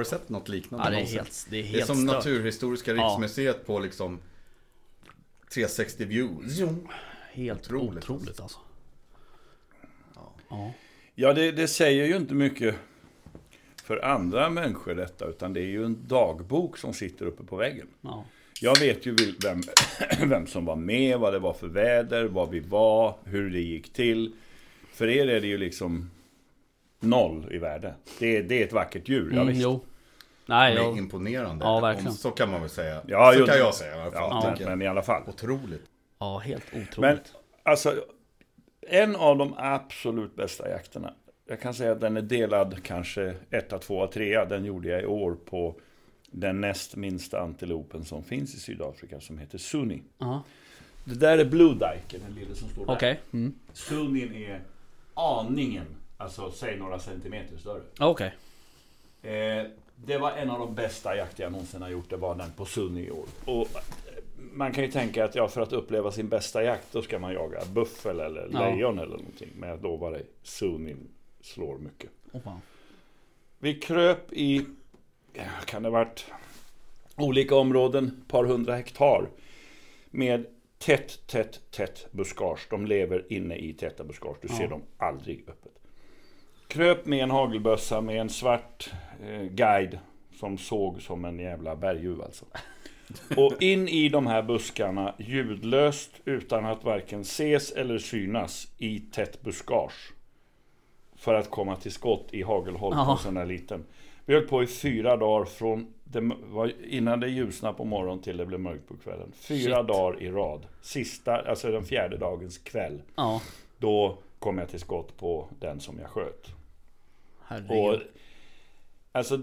Har du sett något liknande Ja, det är helt, det är Det är helt som stört. Naturhistoriska Ja. riksmuseet på liksom 360 view. Zoom. Helt Otroligt, otroligt, alltså. Ja. Ja, det, det säger ju inte mycket för andra människor detta, utan det är ju en dagbok som sitter uppe på väggen. ja. Jag vet ju vem, vem som var med, vad det var för väder, var vi var, hur det gick till. För er är det ju liksom noll i värde. Det är, det är ett vackert djur, ja, Mm, visst. jo. Nej, Men jag, imponerande. Ja, verkligen. Om- Så kan man väl säga. Ja, så kan det- jag säga i alla fall. Ja, tycker men, i alla fall. Otroligt. ja, helt otroligt. Men alltså, en av de absolut bästa jakterna. Jag kan säga att den är delad kanske etta, tvåa, trea. Den gjorde jag i år på den näst minsta antilopen som finns i Sydafrika som heter Sunni. Ja. Det där är Blue Dyke, den lilla som står där. Okej. Mm. Sunnin är aningen, alltså säg några centimeter större. Okej. Eh, det var en av de bästa jakter jag någonsin har gjort. Det var den på Sunni i år. Och eh, man kan ju tänka att ja, för att uppleva sin bästa jakt då ska man jaga buffel eller Ja. lejon eller någonting. Men jag lovar dig, Sunnin slår mycket. Fan. Vi kröp i, ja, kan det varit, olika områden, par hundra hektar. Med tätt, tätt, tätt buskage. De lever inne i tätta buskage. Du ser Ja. dem aldrig öppet. Kröp med en hagelbössa med en svart guide som såg som en jävla berguv alltså. Och in i de här buskarna ljudlöst utan att varken ses eller synas i tätt buskage. För att komma till skott i hagelhåll på sån där liten. Vi höll på i fyra dagar från det innan det ljusnade på morgonen till det blev mörkt på kvällen. Fyra Shit. dagar i rad. Sista, alltså den fjärde dagens kväll. Ja, Då kom jag till skott på den som jag sköt. Och, herregud. Alltså,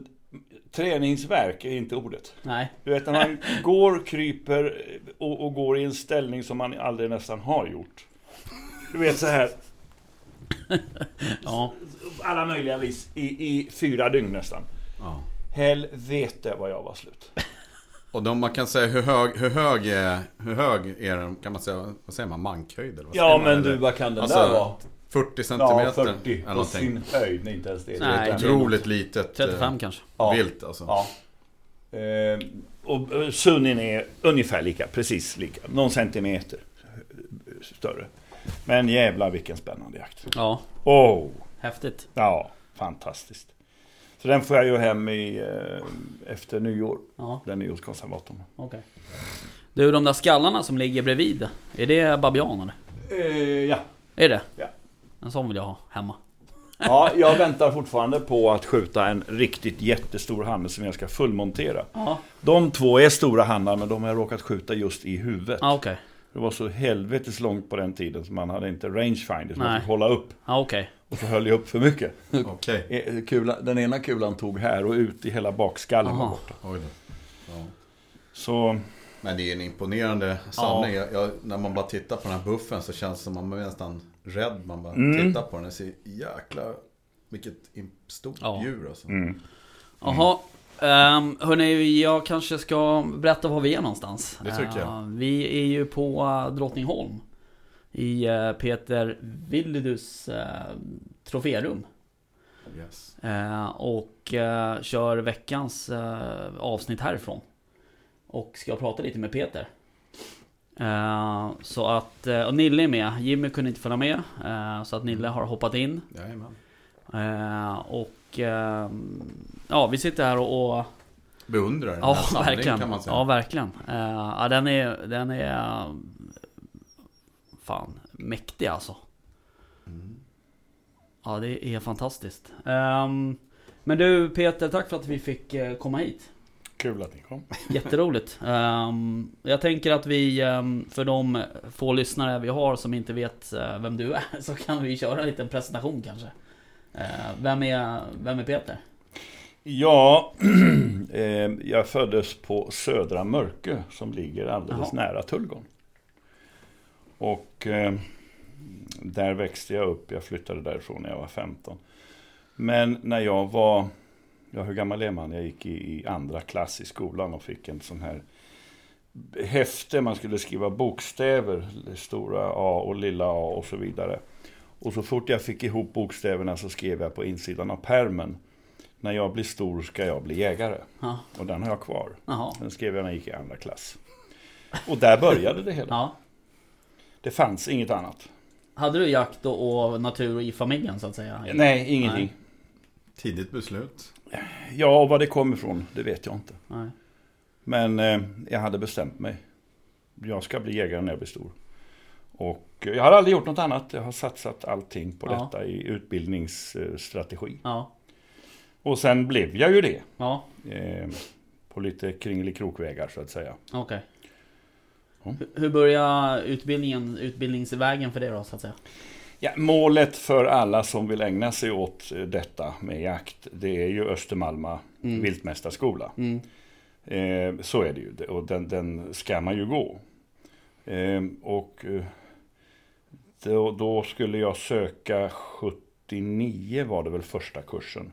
träningsverk är inte ordet. Nej. Du vet när man går, kryper och, och går i en ställning som man aldrig nästan har gjort. Du vet så här, Ja. alla möjliga vis, i, i fyra dygn nästan. Ja. Helvete vad jag var slut. Och de, man kan säga hur hög, hur hög är, hur hög är den, kan man säga, vad säger man, mankhöjd eller vad säger Ja man, men eller? du, vad kan den Alltså, där vara? 40 centimeter Ja, 40 eller på någonting. sin höjd. Nej, inte ens det. Nej, det är Otroligt litet 35 eh, kanske. Ja. vilt alltså. Ja. Eh, och eh, Sunnin är ungefär lika, precis lika. Någon centimeter större. Men jävlar vilken spännande jakt. Ja, Oh, häftigt. ja, fantastiskt. Så den får jag ju hem i, eh, efter nyår. Ja, Den nyårskonservatorn. okej. Du, de där skallarna som ligger bredvid. Är det babian eller? Eh, ja. Är det? Ja. En sån vill jag ha hemma. ja, jag väntar fortfarande på att skjuta en riktigt jättestor hanne som jag ska fullmontera. Ja, De två är stora hannar men de har jag råkat skjuta just i huvudet. ja okej. Det var så helvetes långt på den tiden så man hade inte rangefinder så man Nej. fick hålla upp. Ja, okej. Och så höll jag upp för mycket. Okej. Eh, Kula, den ena kulan tog här och ut i hela bakskallen var Aha. borta. Oj då. Ja. Så Men det är en imponerande samling. Jag, jag, när man bara tittar på den här buffen så känns det som man blir nästan rädd. Man bara Mm. tittar på den och ser jäkla vilket stort Ja. djur alltså. mm. Jaha. Um, hörni, jag kanske ska berätta var vi är någonstans. Det tycker jag. Eh, vi är ju på uh, Drottningholm. I eh, Peter Willidus uh, troférum. Yes. Eh, och eh, kör veckans eh, avsnitt härifrån. Och ska prata lite med Peter. Eh, så att, eh, och Nille är med. Jimmy kunde inte följa med. eh, så att Nille har hoppat in. Jajamän. Och eh, ja, vi sitter här och... och Beundrar den ja, här verkligen. kan man säga. Ja, verkligen. Ja, den är, den är... Fan, mäktig alltså. Mm. Ja, det är fantastiskt. Ehm, men du Peter, tack för att vi fick komma hit. Kul att ni kom. Jätteroligt. Ehm, jag tänker att vi, ehm, för de få lyssnare vi har som inte vet eh, vem du är, så kan vi köra en liten presentation kanske. Eh, vem, är, vem är Peter? Ja, eh, jag föddes på Södra Mörkö som ligger alldeles Jaha. nära Tullgarn. Och eh, där växte jag upp. Jag flyttade därifrån när jag var 15. Men när jag var, ja hur gammal är man? Jag gick i, i andra klass i skolan och fick en sån här häfte. Man skulle skriva bokstäver, stora A och lilla A och så vidare. Och så fort jag fick ihop bokstäverna så skrev jag på insidan av permen När jag blir stor ska jag bli jägare. Ja. Och den har jag kvar. Jaha. Den skrev jag när jag gick i andra klass. Och där började det hela. Ja. Det fanns inget annat. Hade du jakt och, och natur i familjen så att säga? Nej, ingenting. Tidigt beslut. Ja, och var det kom ifrån, det vet jag inte. Nej. Men eh, jag hade bestämt mig. Jag ska bli jägare när jag blir stor. Och eh, jag har aldrig gjort något annat. Jag har satsat allting på Ja. detta i utbildningsstrategi. Ja. Och sen blev jag ju det. Ja. Eh, på lite kringelikrokvägar så att säga. Okej. Ja. Hur- börjar utbildningen, utbildningsvägen för det då så att säga? Ja, målet för alla som vill ägna sig åt eh, detta med jakt, det är ju Östermalma Mm. viltmästarskola. Mm. Eh, så är det ju, och den, den ska man ju gå. Eh, och eh, då, då skulle jag söka 79 var det väl första kursen.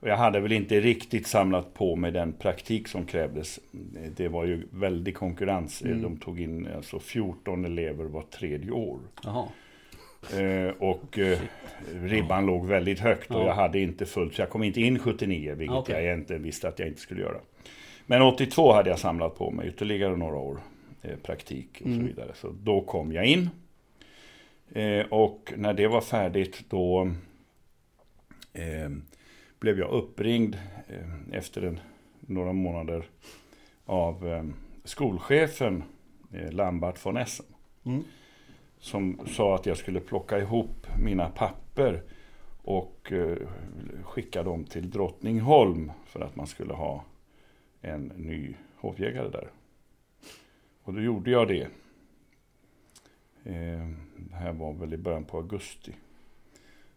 Och jag hade väl inte riktigt samlat på mig den praktik som krävdes. Det var ju väldig konkurrens. Mm. De tog in alltså 14 elever var tredje år. Jaha. Eh, och eh, ribban låg väldigt högt och Ja. jag hade inte fullt, så jag kom inte in 79, vilket Okej. jag egentligen visste att jag inte skulle göra. Men 82 hade jag samlat på mig ytterligare några år eh, praktik och Mm. så vidare. Så då kom jag in. Eh, och när det var färdigt då eh, blev jag uppringd eh, efter en, några månader av skolchefen eh, Lambart von Essen Mm som sa att jag skulle plocka ihop mina papper och eh, skicka dem till Drottningholm för att man skulle ha en ny hovjägare där. Och då gjorde jag det. Eh, det här var väl i början på augusti.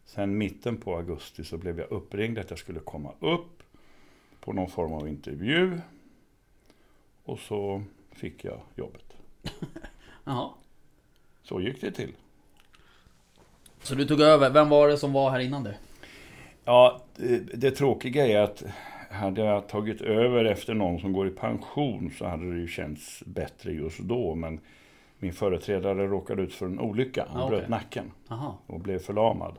Sen mitten på augusti så blev jag uppringd att jag skulle komma upp på någon form av intervju. Och så fick jag jobbet. Jaha. Så gick det till. Så du tog över. Vem var det som var här innan du? Ja, det, det tråkiga är att hade jag tagit över efter någon som går i pension så hade det ju känts bättre just då. Men min företrädare råkade ut för en olycka. Han Ja, bröt okej. nacken Jaha. och blev förlamad.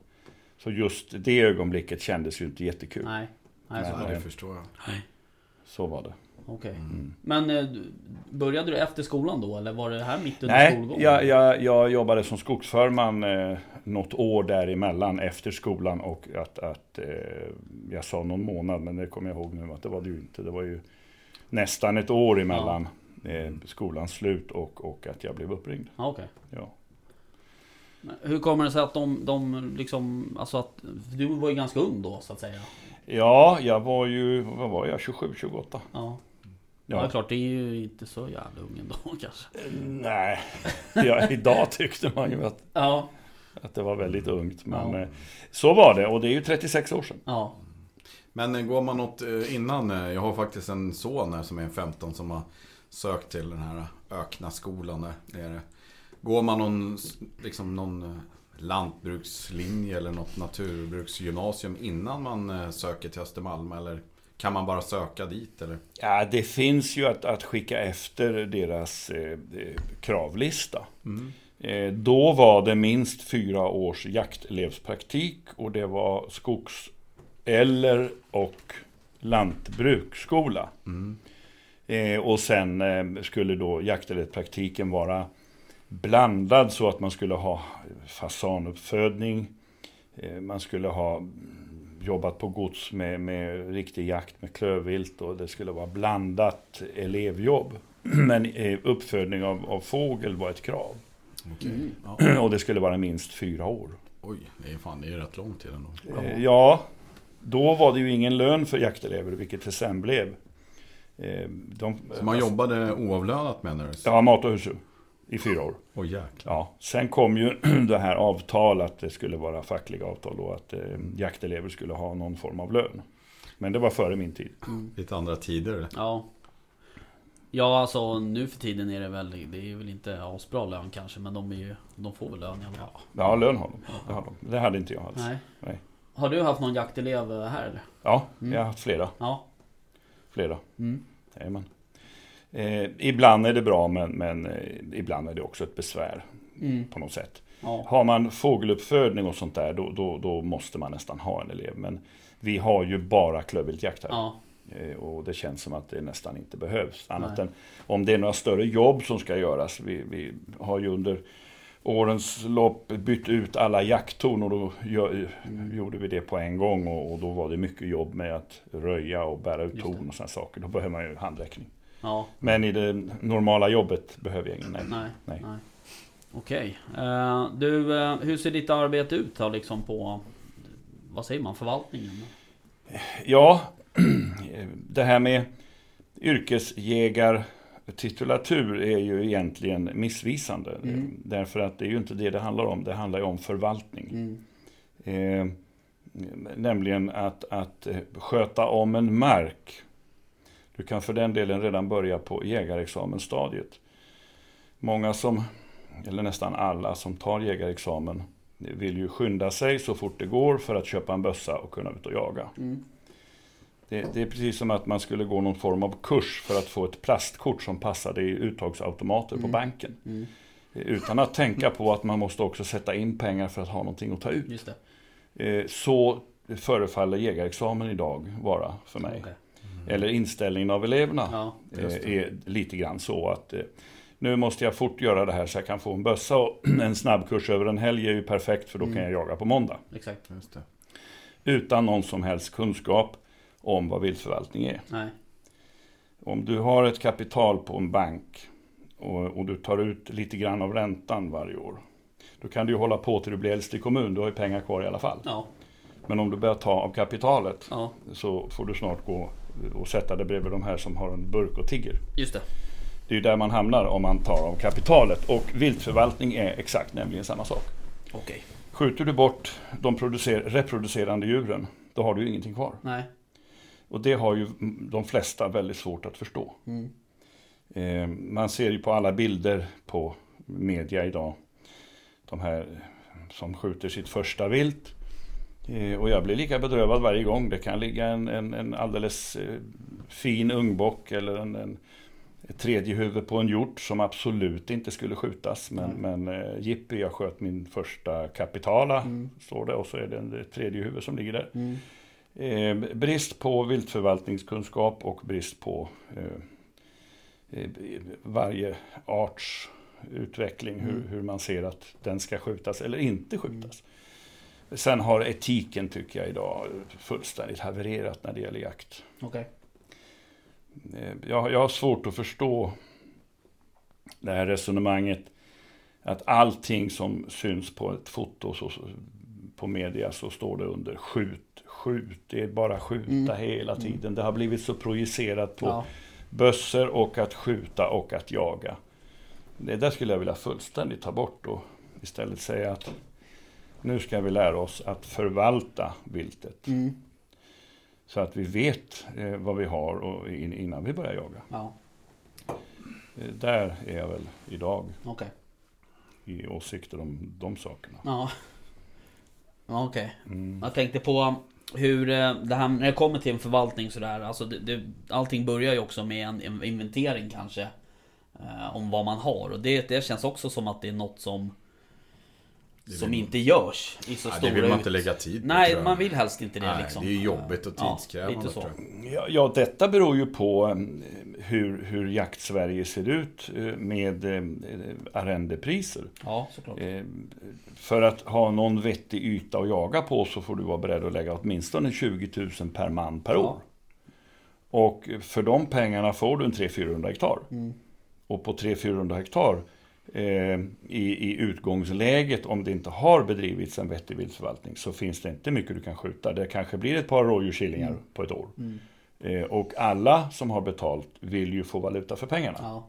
Så just det ögonblicket kändes ju inte jättekul. Nej. Nej, så det. det förstår jag. Så var det. Okej. Mm. Men eh, började du efter skolan då? Eller var det här mitt under Nej, skolgången? jag, jag, jag jobbade som skogsförman eh, något år däremellan efter skolan och att, att eh, jag sa någon månad men det kommer jag ihåg nu att det var det ju inte. Det var ju nästan ett år emellan eh, skolans slut och, och att jag blev uppringd. Ja, okej. Ja. Hur kommer det sig att de, de liksom, alltså att du var ju ganska ung då så att säga. ja, jag var ju, vad var jag, 27, 28? Ja. Ja, Ja. klart, det är ju inte så jävla ung ändå kanske. Nej, ja, idag tyckte man ju att, Ja. att det var väldigt ungt. Men Ja. eh, så var det och det är ju 36 år sedan. Ja. Men eh, går man något eh, innan? Jag har faktiskt en son här som är 15 som har sökt till den här Öknaskolan där nere. Går man någon, liksom någon lantbrukslinje eller något naturbruksgymnasium innan man söker till Östermalm? Eller kan man bara söka dit? Eller? Ja, det finns ju att, att skicka efter deras eh, eh, kravlista. Eh, då var det minst fyra års jaktelevspraktik och det var skogs eller och lantbruksskola. Eh, och sen eh, skulle då jaktelevspraktiken vara blandad så att man skulle ha fasanuppfödning, eh, man skulle ha jobbat på gods med, med riktig jakt med klövvilt och det skulle vara blandat elevjobb. Men eh, uppfödning av, av fågel var ett krav. Mm. Ja. Och det skulle vara minst fyra år. Oj, det är fan det är rätt lång tid ändå. Eh, Ja, då var det ju ingen lön för jaktelever, vilket det sen blev. Eh, De, Så man jobbade oavlönat menar du? Ja, mat och husdjur i fyra år. Jäklar. Ja, sen kom ju det här avtal att det skulle vara fackliga avtal och att eh, jaktelever skulle ha någon form av lön. Men det var före min tid. Lite andra tider. Ja. Ja, alltså nu för tiden är det väl, det är väl inte asbra lön kanske, men de, är ju, de får väl lön i alla fall. Ja, lön har de. Det, har de. det hade inte jag alls. Nej. Nej. Har du haft någon jaktelev här eller? Ja, Mm. jag har haft flera. Ja. flera. Mm. Jajamän. Eh, ibland är det bra men, men eh, ibland är det också ett besvär Mm. på något sätt. Ja. Har man fågeluppfödning och sånt där, då, då, då måste man nästan ha en elev. Men vi har ju bara klövviltjakt här. Ja. Eh, Och det känns som att det nästan inte behövs. Annat Nej. än om det är några större jobb som ska göras. Vi, vi har ju under årens lopp bytt ut alla jakttorn och då gör, Mm. gjorde vi det på en gång. Och, och då var det mycket jobb med att röja och bära ut torn och sådana saker. Då behöver man ju handräckning. Ja. Men i det normala jobbet behöver jag ingen. Nej. Nej. Nej. Nej. Okej. Eh, du, eh, hur ser ditt arbete ut då liksom på... Vad säger man? Förvaltningen? Ja, det här med yrkesjägartitulatur är ju egentligen missvisande. Mm. Därför att det är ju inte det det handlar om. Det handlar ju om förvaltning. Mm. Eh, nämligen att, att eh, sköta om en mark. Du kan för den delen redan börja på jägarexamenstadiet. Många som, eller nästan alla som tar jägarexamen vill ju skynda sig så fort det går för att köpa en bössa och kunna ut och jaga. Mm. Det, det är precis som att man skulle gå någon form av kurs för att få ett plastkort som passade i uttagsautomater på Mm. banken. Mm. Utan att tänka på att man måste också sätta in pengar för att ha någonting att ta ut. Just det. Eh, Så förefaller jägarexamen idag vara för mig. Okej. Eller inställningen av eleverna Ja. eh, det. är lite grann så att eh, nu måste jag fort göra det här så jag kan få en bössa och en snabbkurs över en helg är ju perfekt för då kan Mm. jag jaga på måndag. Exakt. Just det. Utan någon som helst kunskap om vad viltförvaltning är. Nej. Om du har ett kapital på en bank och, och du tar ut lite grann av räntan varje år. Då kan du ju hålla på till du blir äldst i kommun, du har ju pengar kvar i alla fall. Ja. Men om du börjar ta av kapitalet Ja. så får du snart gå och sätta dig bredvid de här som har en burk och tigger. Just det. Det är ju där man hamnar om man tar av kapitalet. Och viltförvaltning är exakt nämligen samma sak. Okej. Skjuter du bort de producer- reproducerande djuren, då har du ju ingenting kvar. Nej. Och det har ju de flesta väldigt svårt att förstå. Mm. Eh, man ser ju på alla bilder på media idag. De här som skjuter sitt första vilt. Eh, och jag blir lika bedrövad varje gång. Det kan ligga en, en, en alldeles eh, fin ungbock eller en, en ett tredje huvud på en hjort som absolut inte skulle skjutas. Men, men eh, jippi, jag sköt min första kapitala, Mm. står det. Och så är det en, ett tredje huvud som ligger där. Mm. Eh, brist på viltförvaltningskunskap och brist på eh, eh, varje arts utveckling, hur, Mm. hur man ser att den ska skjutas eller inte skjutas. Sen har etiken, tycker jag idag, fullständigt havererat när det gäller jakt. Okej. Eh, Jag, jag har svårt att förstå det här resonemanget att allting som syns på ett foto så, på media så står det under skjut, skjut. Det är bara skjuta Mm. hela tiden. Det har blivit så projicerat på Ja. bössor och att skjuta och att jaga. Det där skulle jag vilja fullständigt ta bort och istället säga att nu ska vi lära oss att förvalta viltet. Mm. Så att vi vet eh, vad vi har och in, innan vi börjar jaga. Ja. Eh, där är jag väl idag Okej. i åsikter om de sakerna. Ja. Ja, Okej. Mm. Jag tänkte på hur eh, det här när det kommer till en förvaltning sådär. Alltså det, det, allting börjar ju också med en, en inventering kanske. Eh, om vad man har. Och det, det känns också som att det är något som som inte görs i så Ja, stora det vill man inte lägga tid på, Nej, man vill helst inte det Nej, liksom. det är jobbigt och Ja, tidskrävande. lite så. tror jag. Ja, ja, detta beror ju på eh, hur, hur jakt-Sverige ser ut eh, med eh, arrendepriser. Ja, såklart. För att ha någon vettig yta att jaga på så får du vara beredd att lägga åtminstone 20 000 per man per Ja. år. Och för de pengarna får du en 300-400 hektar. Mm. Och på 300-400 hektar eh, i, i utgångsläget, om det inte har bedrivits en vettig viltförvaltning, så finns det inte mycket du kan skjuta. Det kanske blir ett par rådjurskillingar Mm. på ett år. Mm. Eh, och alla som har betalt vill ju få valuta för pengarna. Ja.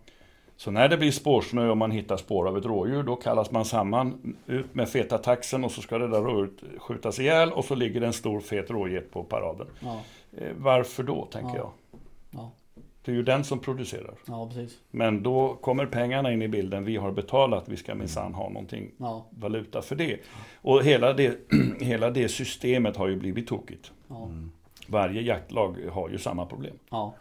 Så när det blir spårsnö och man hittar spår av ett rådjur, då kallas man samman ut med feta taxen och så ska det där rådjuret skjutas ihjäl och så ligger det en stor fet råget på paraden. Ja. Eh, varför då, tänker Ja. jag. Det är ju den som producerar. ja, precis. Men då kommer pengarna in i bilden. Vi har betalat, vi ska minsann ha någonting Ja. valuta för det. Och hela det, hela det systemet har ju blivit tokigt. Ja. Mm. Varje jaktlag har ju samma problem. Ja.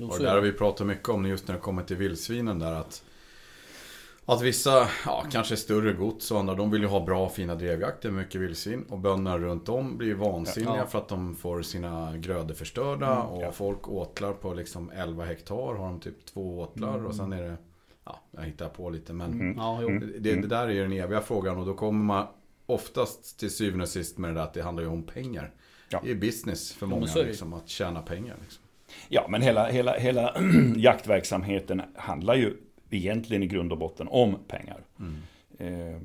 Och det är där har vi pratat mycket om just när det kommer till vildsvinen där att Att vissa, ja kanske större gods och andra, de vill ju ha bra fina drevjakter med mycket vildsvin. Och bönderna runt om blir ju vansinniga Ja. för att de får sina grödor förstörda. Mm, och ja. folk åtlar på liksom 11 hektar har de typ två åtlar. Och sen är det, ja jag hittar på lite men. Mm. Ja. Mm. Det, det där är ju den eviga frågan och då kommer man oftast till syvende och sist med det där att det handlar ju om pengar. Ja. Det är business för många liksom, att tjäna pengar. Liksom. Ja, men hela, hela, hela jaktverksamheten handlar ju egentligen i grund och botten om pengar. Eh,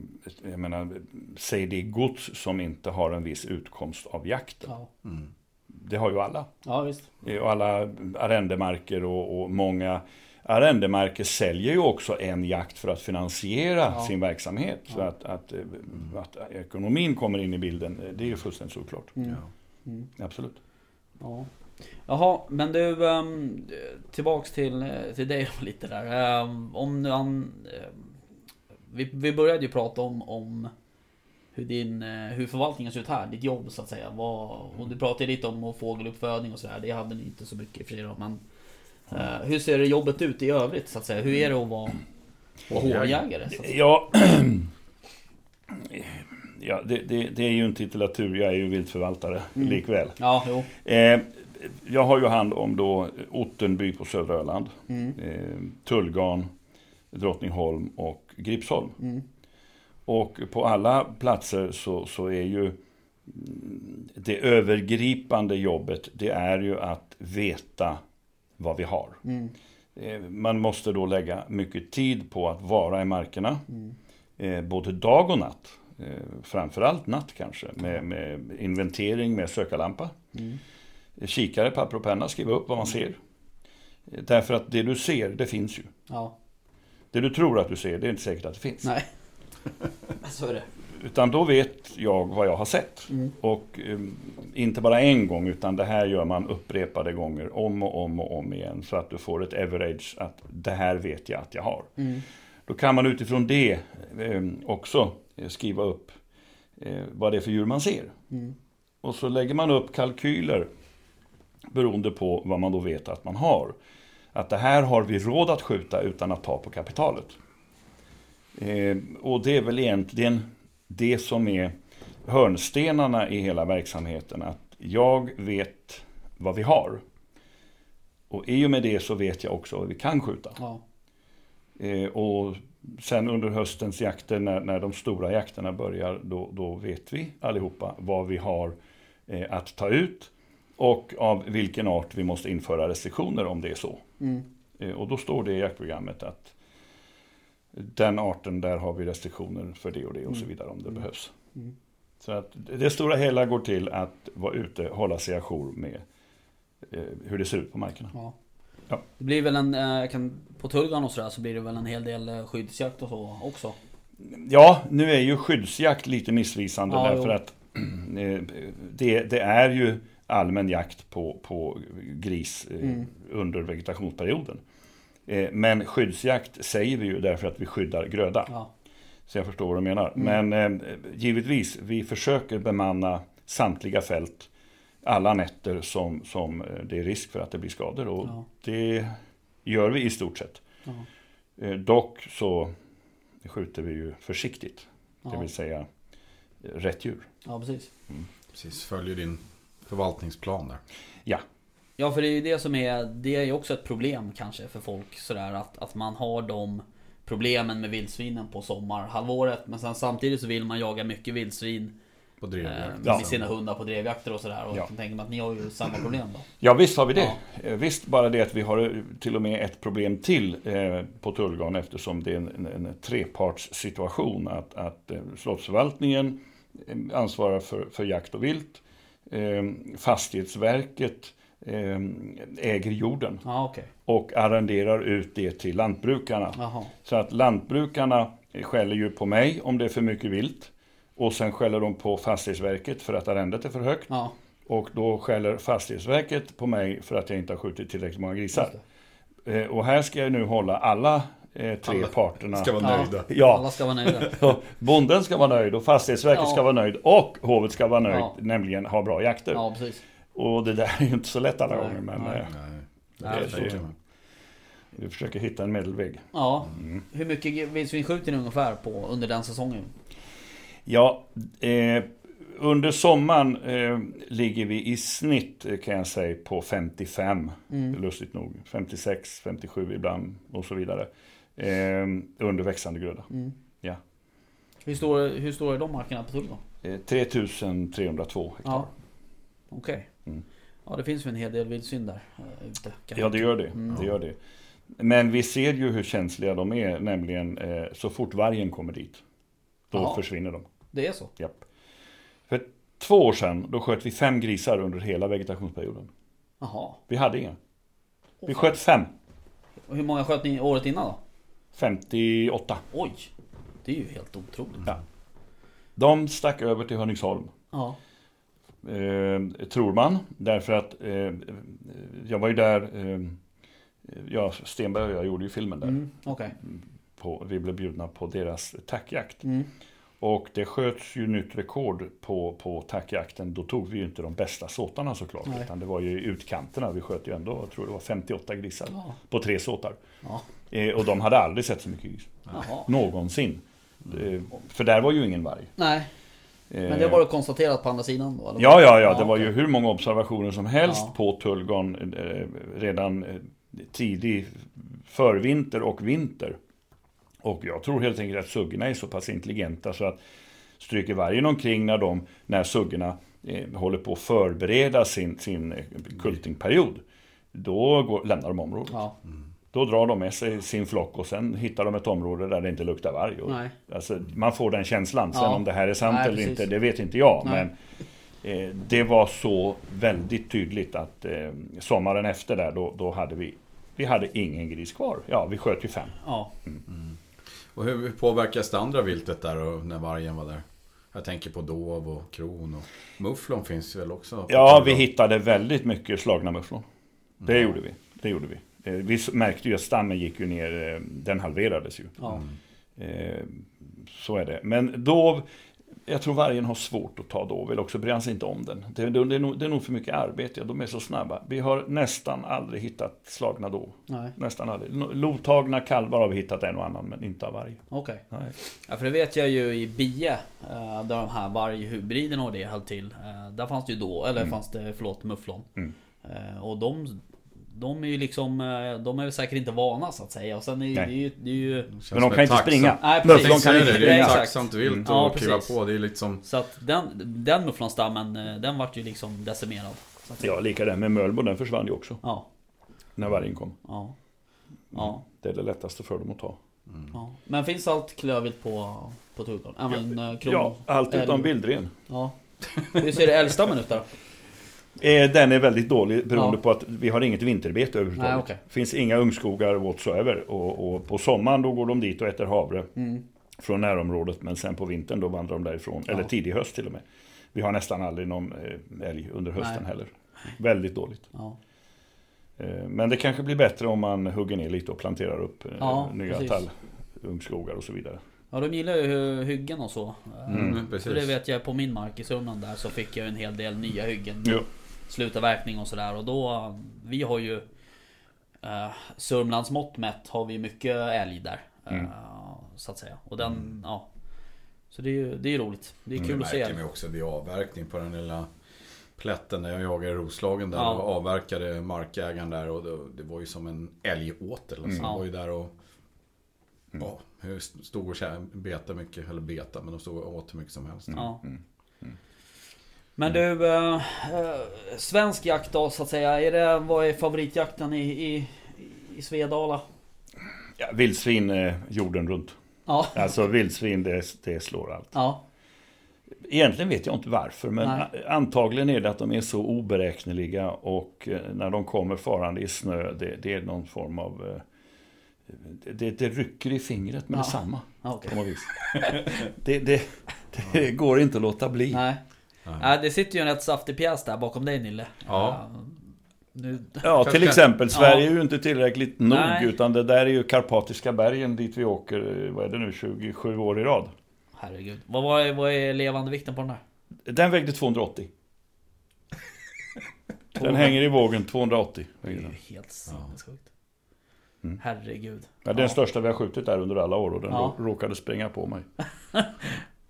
jag menar, säg det gods som inte har en viss utkomst av jakten. Ja. Mm. Det har ju alla. ja, visst. Eh, Och alla arrendemarker och, och många arrendemarker säljer ju också en jakt för att finansiera Ja. sin verksamhet. Så att, att, eh, att ekonomin kommer in i bilden, det är ju fullständigt såklart. Mm. Ja. Mm. Absolut. Ja. Jaha, men du, um, tillbaks till, till dig lite där. Um, om nu han... ehm, vi, vi började ju prata om, om hur, din, eh, hur förvaltningen ser ut här, ditt jobb så att säga. Vad, och du pratade lite om fågeluppfödning och sådär, det hade ni inte så mycket i och för sig då, men eh, Hur ser jobbet ut i övrigt så att säga? Hur är det att vara, vara säga? Ja, ja det, det, det är ju en titulatur, jag är ju viltförvaltare Mm. likväl. Ja, jo. Eh, jag har ju hand om då Ottenby på södra Öland, Mm. eh, Tullgarn, Drottningholm och Gripsholm. Mm. Och på alla platser så, så är ju mm, det övergripande jobbet, det är ju att veta vad vi har. Mm. Eh, Man måste då lägga mycket tid på att vara i markerna, Mm. eh, både dag och natt. Framförallt natt kanske, med, med inventering med sökarlampa. Mm. Kikare, papper och penna, skriva upp vad man ser. Därför att det du ser, det finns ju. Ja, Det du tror att du ser, det är inte säkert att det finns. nej. Så är det. Utan då vet jag vad jag har sett. Mm. Och eh, inte bara en gång, utan det här gör man upprepade gånger, om och om och om igen. Så att du får ett average, att det här vet jag att jag har. Mm. Då kan man utifrån det eh, också eh, skriva upp eh, vad det är för djur man ser. Mm. Och så lägger man upp kalkyler beroende på vad man då vet att man har. Att det här har vi råd att skjuta utan att ta på kapitalet. Eh, och det är väl egentligen det som är hörnstenarna i hela verksamheten. Att jag vet vad vi har. Och i och med det så vet jag också vad vi kan skjuta. Ja. Eh, och sen under höstens jakter när, när de stora jakterna börjar då, då vet vi allihopa vad vi har eh, att ta ut och av vilken art vi måste införa restriktioner om det är så. Mm. Eh, och då står det i jaktprogrammet att den arten där har vi restriktioner för det och det och så Mm. vidare om det Mm. behövs. Mm. Så att det stora hela går till att vara ute, hålla sig ajour med eh, hur det ser ut på markerna. Ja. Ja. Det blir väl en, eh, kan, på Tullgarn och sådär så blir det väl en hel del skyddsjakt och så också? Ja, nu är ju skyddsjakt lite missvisande Ja, därför jo. att eh, det, det är ju allmän jakt på, på gris eh, Mm. under vegetationsperioden. Eh, Men skyddsjakt säger vi ju därför att vi skyddar gröda. Ja. Så jag förstår vad du menar. Mm. Men eh, givetvis, vi försöker bemanna samtliga fält alla nätter som, som eh, det är risk för att det blir skador. Och Ja. det gör vi i stort sett. Ja. Eh, Dock så skjuter vi ju försiktigt. Det vill säga eh, rätt djur. ja, precis. Precis, följer din förvaltningsplan där. Ja, för det är ju det som är, det är ju också ett problem kanske för folk sådär att, att man har de problemen med vildsvinen på sommarhalvåret. Men sen samtidigt så vill man jaga mycket vildsvin På eh, drevjakt. med Ja. sina hundar på drevjakter och sådär. Och Ja. tänka mig att ni har ju samma problem då. Ja visst har vi det. Ja. Eh, Visst bara det att vi har eh, till och med ett problem till på Tullgarn eftersom det är en, en, en trepartssituation. Att, att Slottsförvaltningen ansvarar för, för jakt och vilt. Eh, fastighetsverket eh, äger jorden Ja, okej. och arrenderar ut det till lantbrukarna. Jaha. Så att lantbrukarna skäller ju på mig om det är för mycket vilt. Och sen skäller de på Fastighetsverket för att arrendet är för högt. Ja, Och då skäller Fastighetsverket på mig för att jag inte har skjutit tillräckligt många grisar. Eh, och här ska jag nu hålla alla eh, tre Alla parterna. Ska vara nöjda. Ja, Alla ska vara nöjda. bonden ska vara nöjd och Fastighetsverket Ja. ska vara nöjd och hovet ska vara nöjd, Ja. nämligen ha bra jakter. Ja, precis. Och det där är ju inte så lätt alla Nej, gånger. Men, nej. eh, Nej, Nej, det är det-. Vi försöker hitta en medelväg. Ja. Mm. Hur mycket vildsvin skjuter ni ungefär på under den säsongen? Ja, eh, under sommaren eh, ligger vi i snitt eh, kan jag säga på 55. Mm. Lustigt nog. 56, 57 ibland och så vidare. Eh, under växande gröda. Mm. Ja. Hur, stor, hur stora är de markerna på Tull då? Eh, 3302 hektar. Ja. Okej. Mm. Ja det finns ju en hel del vildsvin där eh, ute. kan Ja, det gör det. Mm. det gör det. Men vi ser ju hur känsliga de är, nämligen eh, så fort vargen kommer dit. Då Jaha. försvinner de. Det är så? Japp. För två år sedan, då sköt vi fem grisar under hela vegetationsperioden. Jaha. Vi hade inga. Vi sköt fem. Och hur många sköt ni året innan då? 58. Oj! Det är ju helt otroligt. Ja. De stack över till Hörningsholm. Ja. Eh, tror man. Därför att eh, jag var ju där. Eh, ja, Stenberg och jag gjorde ju filmen där. Mm. Okej. På, vi blev bjudna på deras tackjakt. Mm. Och det sköts ju nytt rekord på, på tackjakten. Då tog vi ju inte de bästa såtarna såklart. Nej. Utan det var ju utkanterna. Vi sköt ju ändå, jag tror det var 58 grisar. Ja. På tre såtar. Ja. Eh, och de hade aldrig sett så mycket gris. Jaha. Någonsin. Eh, för där var ju ingen varg. Nej. Men det var det konstaterat på andra sidan då? Eller? Ja, ja, ja. Det var ju hur många observationer som helst Ja. på Tullgarn eh, redan eh, tidig förvinter och vinter. Och jag tror helt enkelt att suggorna är så pass intelligenta så att stryker vargen omkring när de, när suggorna eh, håller på att förbereda sin, sin eh, kultingperiod. Då går, lämnar de området. Ja. Då drar de med sig sin flock och sen hittar de ett område där det inte luktar varg. Och, Nej. Alltså, man får den känslan. Sen Ja. om det här är sant Nej, eller precis. inte, det vet inte jag. Nej. Men eh, det var så väldigt tydligt att eh, sommaren efter där, då, då hade vi vi hade ingen gris kvar. Ja, vi sköt ju fem. Ja. Och hur påverkas det andra viltet där och när vargen var där? Jag tänker på dov och kron och mufflon finns väl också? Ja, vi hittade väldigt mycket slagna mufflon. Det gjorde vi. Det gjorde vi. Eh, Vi märkte ju att stammen gick ju ner, eh, den halverades ju. Ja. Eh, Så är det. Men dov, jag tror vargen har svårt att ta dov, eller också bryr han sig inte om den. Det, det, det, är nog, det är nog för mycket arbete, de är så snabba. Vi har nästan aldrig hittat slagna dov. Nej. Nästan aldrig. Lotagna kalvar har vi hittat en och annan, men inte av varg. Okej. Nej. Ja, för det vet jag ju i Bie, där de här varghybriderna och det höll till. Där fanns det ju då, eller fanns det, förlåt, mufflon. Mm. Och de, de är ju liksom, eh, de är väl säkert inte vana så att säga. Och sen är ju- det ju, det är ju Men de kan ett inte springa. Nej, precis. kan det, inte det är springa. Exakt. tacksamt vilt Mm. att Ja, kliva precis. på. Det är liksom... Så att den, den mufflonstammen, eh, den vart ju liksom decimerad. Så att säga. Ja, lika det med Mölbo, den försvann ju också Ja. när vargen kom. Ja. Ja. Det är det lättaste för dem att ta. ja. Men finns allt klövvilt på, på Tullgarn? Ja, men eh, kron... Ja, allt utom vildren. Ja. Hur ser älgstammen ut där Den är väldigt dålig beroende Ja. på att vi har inget vinterbete överhuvudtaget. Nej, okej. finns inga ungskogar whatsoever. Och, och på sommaren då går de dit och äter havre Mm. från närområdet. Men sen på vintern då vandrar de därifrån. Eller Ja. tidig höst till och med. Vi har nästan aldrig någon eh, älg under hösten Nej. heller. Väldigt dåligt. Ja. Eh, Men det kanske blir bättre om man hugger ner lite och planterar upp eh, Ja, nya precis. tallungskogar och så vidare. Ja, de gillar ju hyggen och så. Mm, För precis. det vet jag på min mark i Sörmland där så fick jag en hel del nya hyggen. Jo. Slutavverkning och sådär. Och då, vi har ju uh, Sörmlands mått mätt har vi mycket älg där. eh, Mm. Så att säga. Och den, ja. Så det är ju det är roligt. Det är kul det att se. märker man ju också vid avverkning på den lilla plätten där jag jagade Roslagen där Ja. och avverkade markägaren där och det, det var ju som en älgåtel. Alltså. Mm. De var ju där och ja, hur stod och betade mycket, eller beta, men de stod och åt hur mycket som helst. Ja. Mm. Men du, eh, eh, svensk jakt då så att säga. Är det, vad är favoritjakten i, i, i Svedala? Ja, vildsvin eh, jorden runt. Ja. Alltså vildsvin det, det slår allt. Ja. Egentligen vet jag inte varför, men Nej. antagligen är det att de är så oberäkneliga och eh, när de kommer farande i snö, det, det är någon form av... eh, Det, det rycker i fingret med Ja. detsamma. ja vis. det, det, det går inte att låta bli. Nej. Nej, det sitter ju en rätt saftig pjäs där bakom dig Nille. Ja. Nu, Ja, till exempel. Sverige Ja. är ju inte tillräckligt nog, Nej. utan det där är ju Karpatiska bergen dit vi åker, eh, vad är det nu, 27 år i rad. herregud. Vad, vad, är, vad är levande vikten på den där? Den vägde 280. Den hänger i vågen 280. Det är ju helt sinnessjukt. Herregud. Ja, det är den största vi har skjutit där under alla år och den Ja. rå- råkade springa på mig.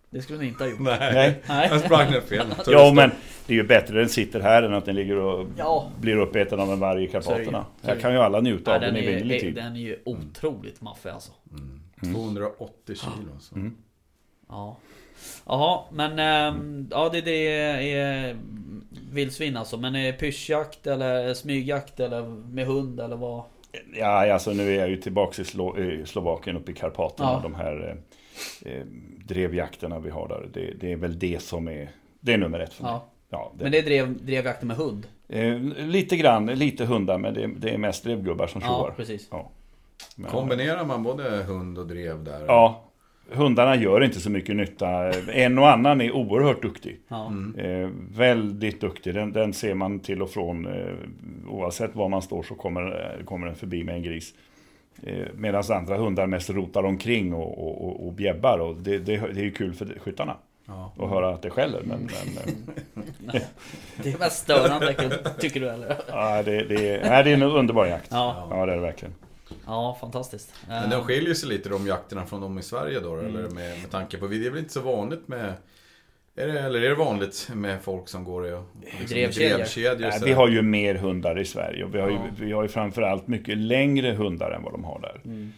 Det skulle ni inte ha gjort. Nej, Nej. Nej. jag sprang den fel. Ja men det är ju bättre den sitter här än att den ligger och Ja. blir uppäten av en varg i Karpaterna. Här det kan ju alla njuta Ja, av den den, i är, rimlig tid. den är ju otroligt maffig alltså. 280 kilo. Så. Mm. Ja. Jaha, men ehm, ja det, det är vildsvin alltså. Men är det pyrschjakt eller smygjakt eller med hund eller vad? Ja, alltså nu är jag ju tillbaks i, Slo Slovakien uppe i Karpaterna. Ja. De här eh, eh, drevjakterna vi har där. Det, det är väl det som är, det är nummer ett för mig. Ja. Ja, det, Men det är drev, drevjakten med hund? eh, lite grann, lite hundar men det, det är mest drevgubbar som Ja, tjoar. precis. Ja. Men- Kombinerar man både hund och drev där? Ja, hundarna gör inte så mycket nytta. En och annan är oerhört duktig. Ja. Eh, väldigt duktig. Den, den ser man till och från. Eh, oavsett var man står så kommer, kommer den förbi med en gris. Eh, Medan andra hundar mest rotar omkring och, och, och, och bjäbbar. Och det, det, det är ju kul för skyttarna Ja. att höra att det skäller. Men, men eh, Det är mest störande tycker du eller? ja, det, det, är, nej, det är en underbar jakt. Ja, Ja, det är det verkligen. ja fantastiskt. Men de skiljer sig lite de jakterna från de i Sverige då? Mm. Eller med, med tanke på, det är väl inte så vanligt med är det, eller är det vanligt med folk som går i liksom, Drevkedjor. drevkedjor? Nej, så vi har ju mer hundar i Sverige och vi har ju, Ja. vi har ju framförallt mycket längre hundar än vad de har där. Mm.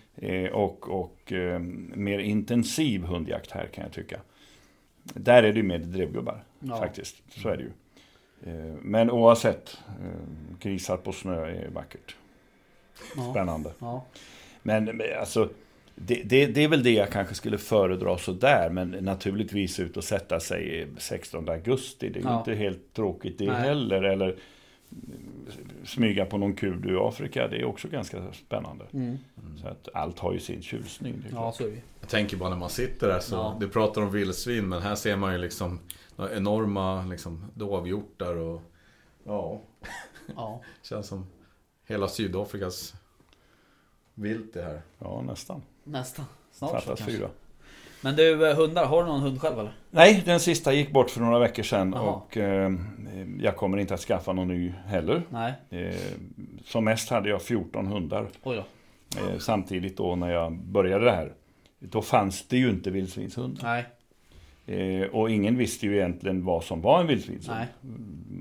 Eh, och och eh, mer intensiv hundjakt här kan jag tycka. Där är det ju mer drevgubbar Ja. faktiskt, så är det ju. Eh, men oavsett, eh, grisar på snö är vackert, ja. spännande. Men, alltså, det, det, det är väl det jag kanske skulle föredra sådär, men naturligtvis ut och sätta sig 16 augusti, det är ju Ja. inte helt tråkigt det Nej. heller. Eller mm, smyga på någon kud i Afrika, det är också ganska spännande. Mm. Så att allt har ju sin tjusning. Det är ja, så är det. Jag tänker bara när man sitter där så, Ja. du pratar om vildsvin men här ser man ju liksom enorma liksom, dovhjortar och ja, Ja. känns som hela Sydafrikas vilt det här. ja nästan. Nästan. Snart så Fattas kanske. fyra. Men du, eh, hundar, har du någon hund själv eller? Nej, den sista gick bort för några veckor sedan Jaha. och eh, jag kommer inte att skaffa någon ny heller. Nej. Eh, som mest hade jag 14 hundar. Oj då. Eh, samtidigt då när jag började det här. Då fanns det ju inte vildsvinshund. Nej. Eh, och ingen visste ju egentligen vad som var en vildsvinshund. Nej.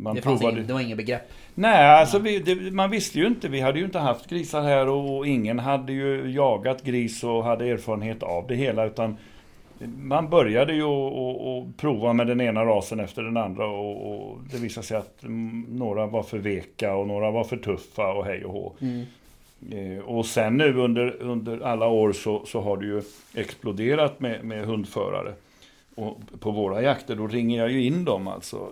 Man Det, provade... ingen, det var inget begrepp. Nej, alltså vi, det, man visste ju inte. Vi hade ju inte haft grisar här och ingen hade ju jagat gris och hade erfarenhet av det hela. Utan man började ju att prova med den ena rasen efter den andra och, och det visade sig att mm, några var för veka och några var för tuffa och hej och hå. Mm. Eh, och sen nu under, under alla år så, så har det ju exploderat med, med hundförare. Och på våra jakter då ringer jag ju in dem alltså.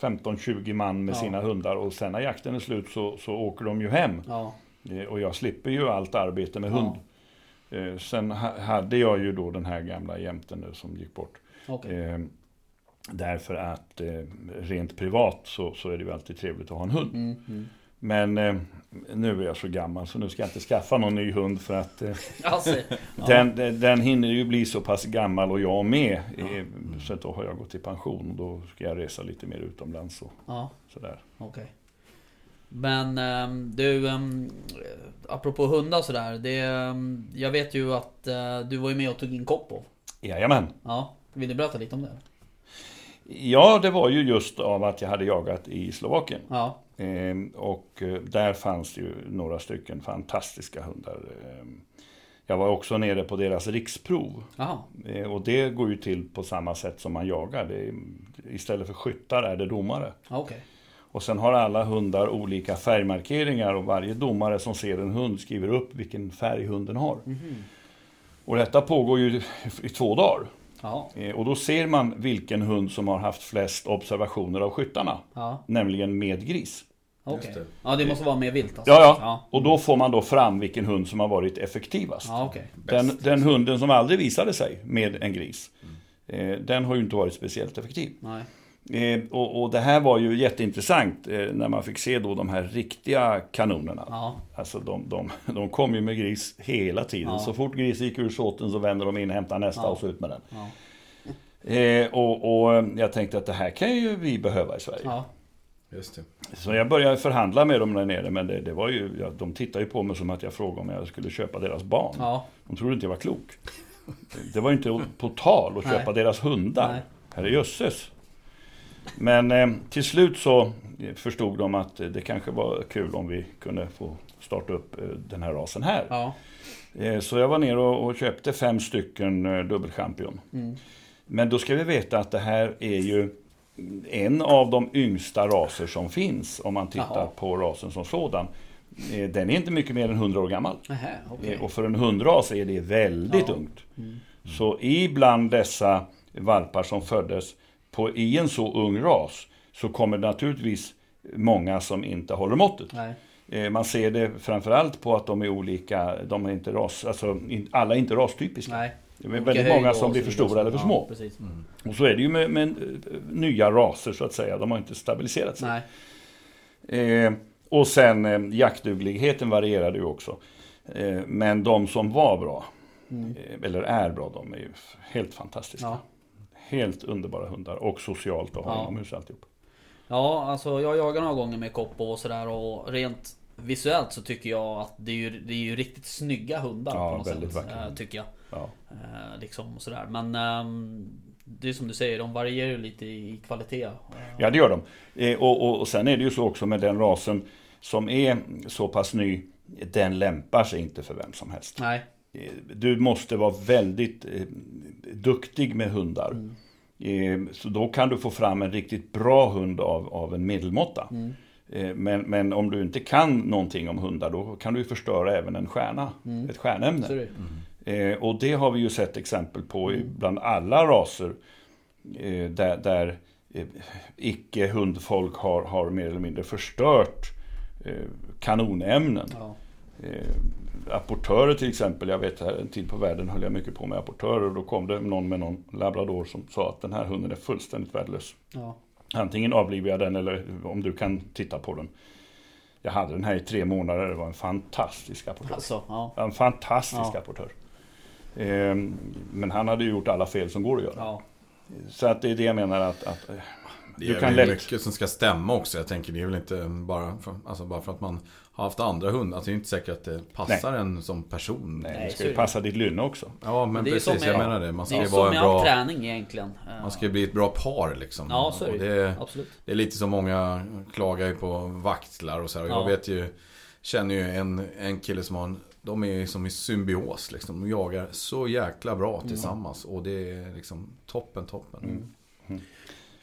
15-20 man med Ja. sina hundar och sen när jakten är slut så, så åker de ju hem. Ja. Eh, Och jag slipper ju allt arbete med Ja. hund. Eh, Sen ha- hade jag ju då den här gamla jämten nu som gick bort. Okej. Eh, Därför att rent privat så, så är det ju alltid trevligt att ha en hund. Mm, mm. Men nu är jag så gammal så nu ska jag inte skaffa någon ny hund för att eh, Alltså, ja. den, den, den hinner ju bli så pass gammal och jag med. Eh, så att då har jag gått i pension och då ska jag resa lite mer utomlands och Ja, sådär. okej. Men ehm, du, um, apropå hundar sådär. Det, ehm, jag vet ju att eh, du var ju med och tog in Koppo. Jajamän. Ja, vill du berätta lite om det? Ja, det var ju just av att jag hade jagat i Slovakien. Ja, Ehm, och eh, där fanns det ju några stycken fantastiska hundar. Ehm, jag var också nere på deras riksprov. jaha. Eh, och det går ju till på samma sätt som man jagar. Är, istället för skyttar är det domare. Okej. Och sen har alla hundar olika färgmarkeringar och varje domare som ser en hund skriver upp vilken färg hunden har. Och detta pågår ju i två dagar. Ja, Eh, Och då ser man vilken hund som har haft flest observationer av skyttarna. ja, Nämligen med gris. det. Ja, det måste vara mer vilt alltså. Ja, ja. Ja, Och då får man då fram vilken hund som har varit effektivast. ja okej. Den, den hunden som aldrig visade sig med en gris. Eh, den har ju inte varit speciellt effektiv. Nej. Eh, och, och det här var ju jätteintressant eh, när man fick se då de här riktiga kanonerna. Ja, Alltså de, de, de kom ju med gris hela tiden. Ja. Så fort grisen gick ur såten så vände de in, hämtade nästa Ja. och så ut med den. ja, Eh, och, och jag tänkte att det här kan ju vi behöva i Sverige. ja. Just Så jag började förhandla med dem där nere, men det, det var ju, ja, de tittade ju på mig som att jag frågade om jag skulle köpa deras barn. Ja. De trodde inte jag var klok. Det var ju inte på tal att köpa Nej. deras hundar. Nej. Herrejösses. Men eh, till slut så förstod de att det kanske var kul om vi kunde få starta upp eh, den här rasen här. Ja. Eh, så jag var ner och, och köpte fem stycken eh, dubbelchampion. Mm. Men då ska vi veta att det här är ju en av de yngsta raser som finns om man tittar Jaha. på rasen som sådan. Eh, Den är inte mycket mer än 100 år gammal. Okej. Eh, Och för en hundras är det väldigt Ja. ungt. Mm. Så ibland dessa valpar som föddes på, i en så ung ras så kommer det naturligtvis många som inte håller måttet. Nej. Eh, Man ser det framförallt på att de är olika, de är inte ras, alltså in- alla är inte rastypiska. Nej. Det är Olika väldigt många som blir för stora eller för Ja, små. Precis. Och så är det ju med, med eh, nya raser så att säga, de har inte stabiliserat sig. Nej. Eh, och sen eh, jaktdugligheten varierade ju också. Eh, men de som var bra, Mm. eh, eller är bra, de är ju helt fantastiska. Ja. Helt underbara hundar och socialt att ha Ja. inomhus alltihop. Ja, alltså jag jagar några gånger med Koppo och sådär och rent visuellt så tycker jag att det är ju, det är ju riktigt snygga hundar Ja, på något väldigt sätt. vackra. eh, Tycker jag. Ja. Eh, liksom och sådär. Men ehm, det är som du säger, de varierar ju lite i kvalitet. Eh, ja, det gör de. Och, och, och sen är det ju så också med den rasen som är så pass ny, den lämpar sig inte för vem som helst. Nej. Eh, Du måste vara väldigt eh, duktig med hundar. Mm. Eh, så då kan du få fram en riktigt bra hund av, av en medelmåtta. Mm. Eh, men, men om du inte kan någonting om hundar, då kan du förstöra även en stjärna. Mm. Ett stjärnämne. Det. Eh, och det har vi ju sett exempel på Mm. bland alla raser. Eh, där där eh, icke-hundfolk har, har mer eller mindre förstört kanonämnen. Ja. Eh, apportörer till exempel, jag vet en tid på världen höll jag mycket på med apportörer och då kom det någon med någon labrador som sa att den här hunden är fullständigt värdelös. Ja. Antingen avlivar jag den eller om du kan titta på den. Jag hade den här i tre månader, det var en fantastisk apportör. Alltså, ja. En fantastisk Ja. apportör. Eh, men han hade ju gjort alla fel som går att göra. Ja. Så att det är det jag menar att, att Det Du är kan väl lätt- mycket som ska stämma också. Jag tänker det är väl inte bara för, alltså bara för att man har haft andra hundar. Alltså det är inte säkert att det passar en som person. nej, Nej, det ska är ju det. passa ditt lynne också. Ja men Det är precis, som jag med- menar det. Man Det ska är ju som med all bra... träning egentligen. Man ska ju bli ett bra par liksom. Ja, så är det det, är, Absolut. det är lite som många klagar ju på vaktlar och så här. Och Ja. Jag vet ju, känner ju en, en kille som har en, de är som i symbios liksom. De jagar så jäkla bra Mm. tillsammans. Och det är liksom toppen, toppen.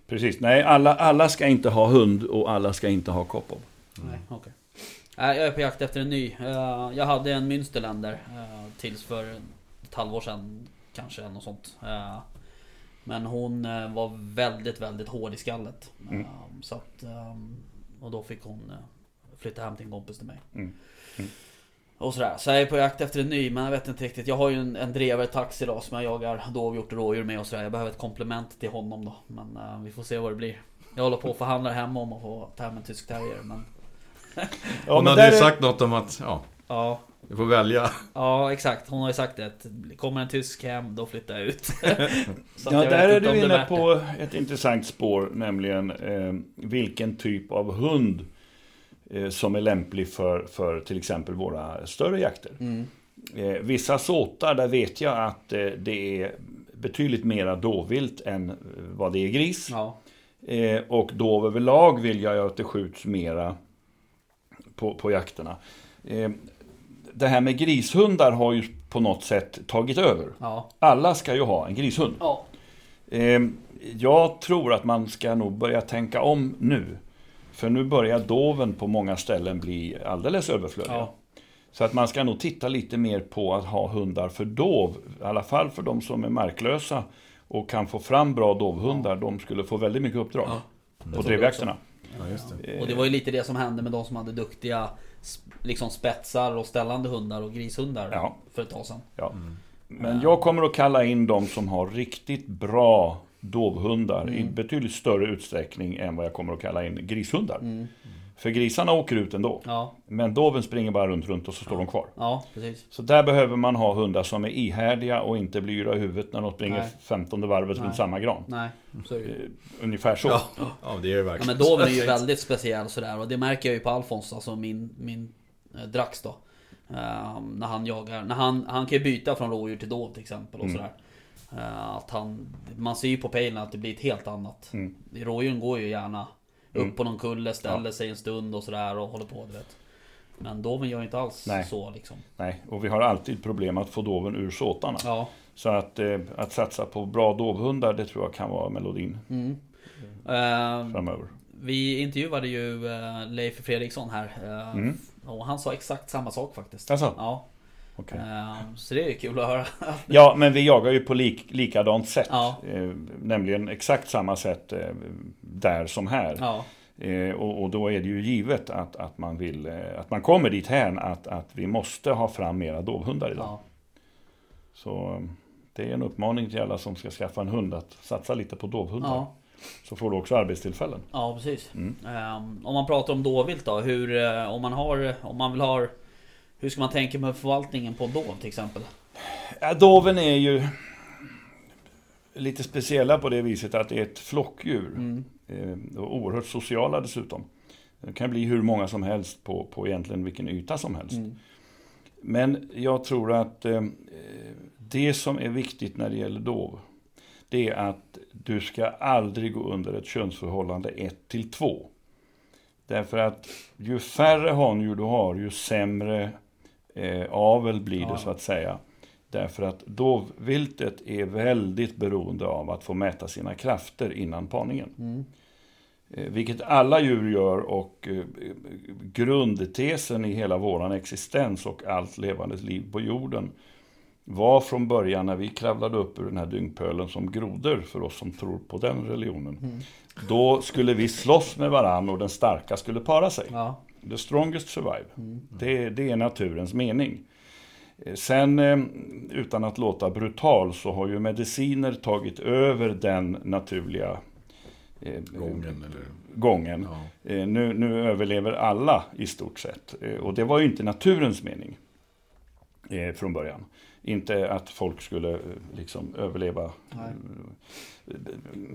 Precis, nej alla, alla ska inte ha hund och alla ska inte ha koppel. Nej, okej. Nej, jag är på jakt efter en ny. Eh, Jag hade en Münsterländer eh, tills för ett halvår sedan. Kanske något sånt. Eh, Men hon var väldigt, väldigt hård i skallet. Mm. Så att, och då fick hon flytta hem till en kompis till mig. Mm. Mm. Och sådär. Så jag är på jakt efter en ny, men jag vet inte riktigt. Jag har ju en, en drevare taxi då som jag jagar dovhjort och rådjur med och sådär. Jag behöver ett komplement till honom då. Men vi får se vad det blir. Jag håller på och förhandlar hem om att få ta hem en tysk terrier. Men Ja, Hon men hade ju är- sagt något om att, ja, ja, du får välja. Ja exakt, hon har ju sagt det att kommer en tysk hem då flyttar jag ut. Ja, jag där är du inne på ett intressant spår, nämligen eh, vilken typ av hund eh, som är lämplig för, för till exempel våra större jakter. Mm. Eh, vissa såtar, där vet jag att eh, det är betydligt mera dåvilt än eh, vad det är gris. Ja, Eh, och dov överlag vill jag att det skjuts mera på, på jakterna. Eh, det här med grishundar har ju på något sätt tagit över. ja, Alla ska ju ha en grishund. ja. Eh, jag tror att man ska nog börja tänka om nu. För nu börjar doven på många ställen bli alldeles överflödiga. Ja. Så att man ska nog titta lite mer på att ha hundar för dov. I alla fall för de som är marklösa och kan få fram bra dovhundar. De skulle få väldigt mycket uppdrag Ja. på drevjakterna. Ja, just det. Och det var ju lite det som hände med de som hade duktiga liksom spetsar och ställande hundar och grishundar Ja. för ett tag sedan. Ja. Men jag kommer att kalla in de som har riktigt bra dovhundar i betydligt större utsträckning än vad jag kommer att kalla in grishundar. Mm. För grisarna åker ut ändå. Ja, Men doven springer bara runt, runt och så står de kvar. ja precis. Så där behöver man ha hundar som är ihärdiga och inte blir yra i huvudet när de springer Nej. 15 varvet runt samma gran. Nej, så är det ju. Eh, Ungefär så. Ja, ja det är det Ja, verkligen. men Doven är ju väldigt speciell sådär och det märker jag ju på Alfons, alltså min, min eh, Drax då. Ehm, när han jagar, när han, han kan ju byta från rådjur till dov till exempel och Mm. sådär. Eh, att han, man ser ju på pejlen att det blir ett helt annat. Mm. Rådjuren går ju gärna upp Mm. på någon kulle, ställer sig en stund och sådär och håller på du vet. Men Doven gör inte alls Nej. så liksom. Nej, och vi har alltid problem att få doven ur såtarna. Ja. Så att, eh, att satsa på bra dovhundar, det tror jag kan vara melodin Mm. Ehm, framöver. vi intervjuade ju eh, Leif Fredriksson här. eh, Mm. Och han sa exakt samma sak faktiskt. Alltså, Ja. Okej. Ehm, Så det är kul att höra. Ja, men vi jagar ju på lik, likadant sätt. Ja. Eh, nämligen exakt samma sätt eh, där som här. Ja, och, och då är det ju givet att, att man vill, eh, att man kommer dit här att, att vi måste ha fram mera dovhundar idag. ja, Så det är en uppmaning till alla som ska skaffa en hund att satsa lite på dovhundar. ja, Så får du också arbetstillfällen. ja precis. Mm. Ehm, om man pratar om dåvilt då, hur, eh, om man har, om man vill ha Hur ska man tänka med förvaltningen på dov till exempel? Ja, doven är ju lite speciella på det viset att det är ett flockdjur. Mm. Eh, och oerhört sociala dessutom. Det kan bli hur många som helst på, på egentligen vilken yta som helst. Mm. Men jag tror att eh, det som är viktigt när det gäller dov, det är att du ska aldrig gå under ett könsförhållande 1 till 2. Därför att ju färre handjur du har, ju sämre eh, avel blir det Ja. så att säga. Därför att dovviltet är väldigt beroende av att få mäta sina krafter innan parningen. Mm. Eh, Vilket alla djur gör och eh, grundtesen i hela våran existens och allt levande liv på jorden var från början när vi kravlade upp ur den här dyngpölen som grodor för oss som tror på den religionen. Mm. Då skulle vi slåss med varann och den starka skulle para sig. Ja. The strongest survive. Mm. Det, det är naturens mening. Eh, Sen, eh, utan att låta brutal, så har ju mediciner tagit över den naturliga eh, Gången eller... gången. Ja. Eh, Nu, nu överlever alla i stort sett. Eh, Och det var ju inte naturens mening från början. Inte att folk skulle eh, liksom överleva. Nej.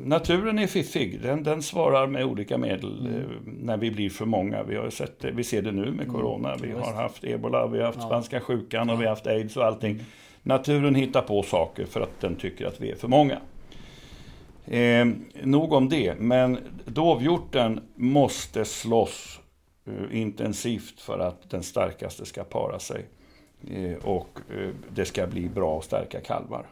Naturen är fiffig. Den, den svarar med olika medel Mm. eh, när vi blir för många. Vi har sett det, vi ser det nu med Mm. corona. Vi har haft ebola, vi har haft spanska sjukan och vi har haft aids och allting. Naturen hittar på saker för att den tycker att vi är för många. Eh, nog om det, men dovhjorten måste slåss eh, intensivt för att den starkaste ska para sig. Eh, och eh, det ska bli bra och starka kalvar.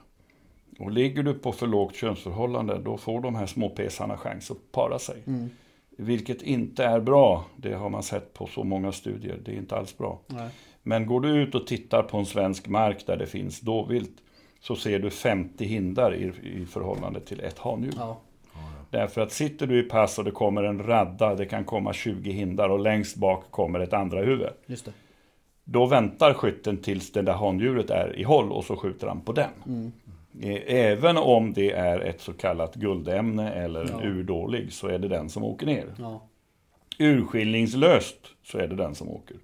Och ligger du på för lågt könsförhållande, då får de här små pesarna chans att para sig. Mm. Vilket inte är bra, det har man sett på så många studier, det är inte alls bra. Nej. Men går du ut och tittar på en svensk mark där det finns dovvilt, så ser du 50 hindar i, i förhållande till ett handjur. Ja. Därför att sitter du i pass och det kommer en radda, det kan komma 20 hindar och längst bak kommer ett andra huvud. Just det. Då väntar skytten tills det där handjuret är i håll och så skjuter han på den. Mm. Eh, Även om det är ett så kallat guldämne eller en Ja. urdålig så är det den som åker ner. Ja. Urskillningslöst så är det den som åker.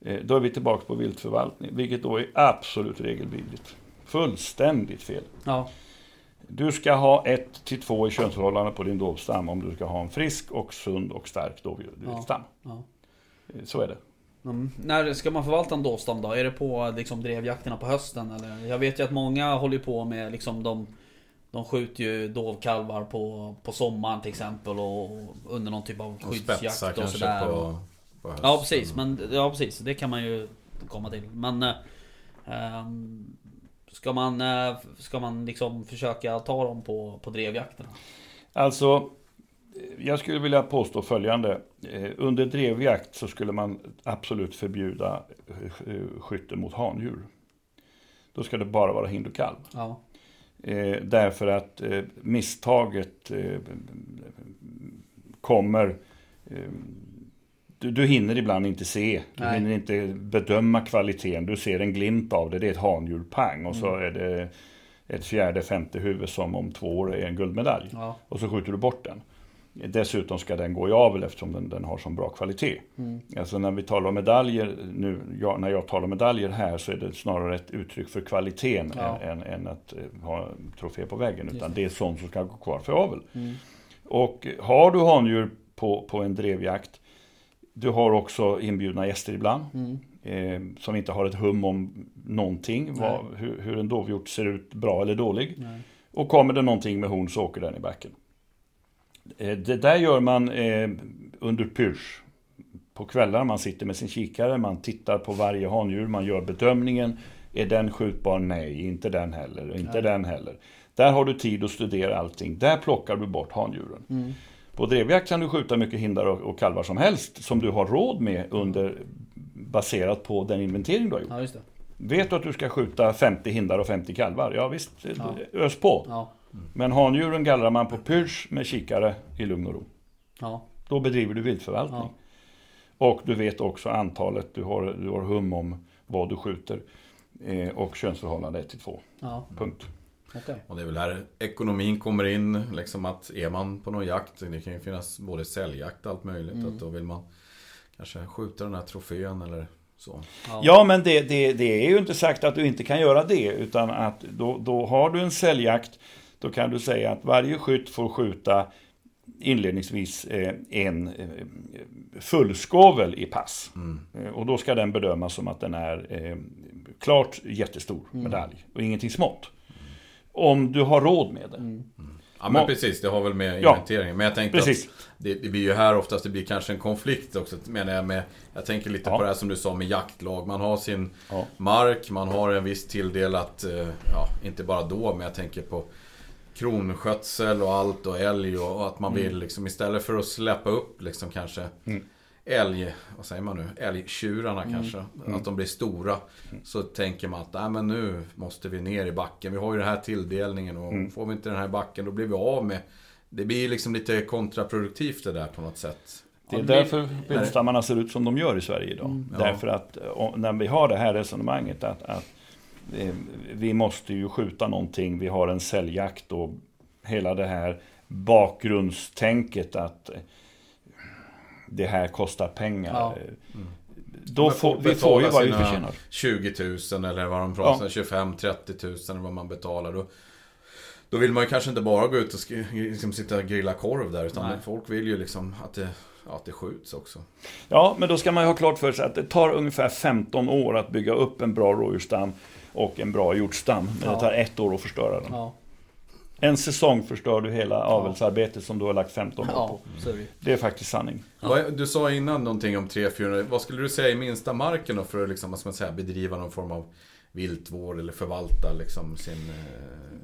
Eh, Då är vi tillbaka på viltförvaltning, vilket då är absolut regelvidrigt. Fullständigt fel. Ja. Du ska ha ett till två i könsförhållande på din dovstam om du ska ha en frisk och sund och stark dovviltstam. Ja. Eh, Så är det. Mm. När ska man förvalta en dovstam då? Är det på liksom, drevjakterna på hösten? Eller? Jag vet ju att många håller på med liksom de De skjuter ju dovkalvar på, på sommaren till exempel och under någon typ av Och skyddsjakt och kanske sådär. på, och- på hösten. Ja precis, men ja precis, det kan man ju komma till. Men eh, ehm, Ska man, eh, ska man liksom försöka ta dem på, på drevjakterna? Alltså, jag skulle vilja påstå följande. Eh, Under drevjakt så skulle man absolut förbjuda eh, skytte mot handjur. Då ska det bara vara hind och kalv. Ja, Eh, därför att misstaget kommer... Du, du hinner ibland inte se, du Nej. hinner inte bedöma kvaliteten. Du ser en glimt av det, det är ett handjur, pang. Och så är det ett fjärde, femte huvud som om två år är en guldmedalj. ja, Och så skjuter du bort den. Dessutom ska den gå i avel eftersom den, den har så bra kvalitet. Mm. Alltså när vi talar om medaljer nu, jag, när jag talar om medaljer här så är det snarare ett uttryck för kvaliteten Ja. än, än att eh, ha trofé på väggen. Utan det. det är sånt som ska gå kvar för avel. Mm. Och har du handjur på, på en drevjakt, du har också inbjudna gäster ibland. Mm. Eh, som inte har ett hum om någonting, vad, hur, hur en dovhjort ser ut, bra eller dålig. Nej. Och kommer det någonting med horn så åker den i backen. Eh, Det där gör man eh, under pyrsch. På kvällar man sitter med sin kikare, man tittar på varje handjur, man gör bedömningen. Är den skjutbar? Nej, inte den heller, inte Nej. den heller. Där har du tid att studera allting. Där plockar du bort handjuren. Mm. På drevjakt kan du skjuta mycket hindar och, kalvar som helst som du har råd med under baserat på den inventering du har gjort. Ja. Vet du att du ska skjuta 50 hindar och 50 kalvar? Ja visst, Ja. ös på. Ja. Men handjuren gallrar man på pyrsch med kikare i lugn och ro. Ja. Då bedriver du viltförvaltning. Ja. Och du vet också antalet, du har, du har hum om vad du skjuter. Eh, och könsförhållande 1 till 2. Ja. Punkt. Okej. Och det är väl här ekonomin kommer in. Liksom att är man på någon jakt. Det kan ju finnas både säljjakt och allt möjligt. Mm. Att då vill man kanske skjuta den här trofén eller så. Ja. Ja, men det, det, det är ju inte sagt att du inte kan göra det. Utan att då, då har du en säljjakt. Då kan du säga att varje skytt får skjuta inledningsvis eh, en eh, fullskovel i pass. Mm. Eh, Och då ska den bedömas som att den är klart jättestor Mm. medalj och ingenting smått. Om du har råd med det. Mm. Ja men precis, det har väl med Ja, inventeringen. Men jag tänkte precis. att det, det blir ju här oftast, det blir kanske en konflikt också menar jag med. Jag tänker lite Ja. på det här som du sa med jaktlag. Man har sin Ja. mark, man har en viss tilldelat, ja inte bara då men jag tänker på kronskötsel och allt och älg och, och att man vill liksom istället för att släppa upp liksom kanske Mm. älg, vad säger man nu, älgtjurarna kanske. Att de blir stora. Så tänker man att nej, men nu måste vi ner i backen. Vi har ju den här tilldelningen och Mm. får vi inte den här backen då blir vi av med. Det blir liksom lite kontraproduktivt det där på något sätt. Det är därför viltstammarna ser ut som de gör i Sverige idag. Mm. Ja. Därför att när vi har det här resonemanget att, att vi måste ju skjuta någonting, vi har en säljjakt och hela det här bakgrundstänket att eh, det här kostar pengar. Ja. Eh, Då Men får, vi får ju vad vi förtjänar. 20 000 eller vad de pratar Ja. 25-30 000 eller vad man betalar. Då, då vill man ju kanske inte bara gå ut och liksom sitta och grilla korv där. Utan Nej. folk vill ju liksom att det, ja, att det skjuts också. Ja, men då ska man ju ha klart för sig att det tar ungefär 15 år att bygga upp en bra rådjursstam och en bra hjortstam. Men Ja. det tar ett år att förstöra den. Ja. En säsong förstör du hela avelsarbetet som du har lagt 15 år Ja, på. är det är faktiskt sanning. Ja. Du sa innan någonting om 300-400. Vad skulle du säga i minsta marken då för att liksom, vad ska man säga, bedriva någon form av viltvård eller förvalta liksom sin... Eh...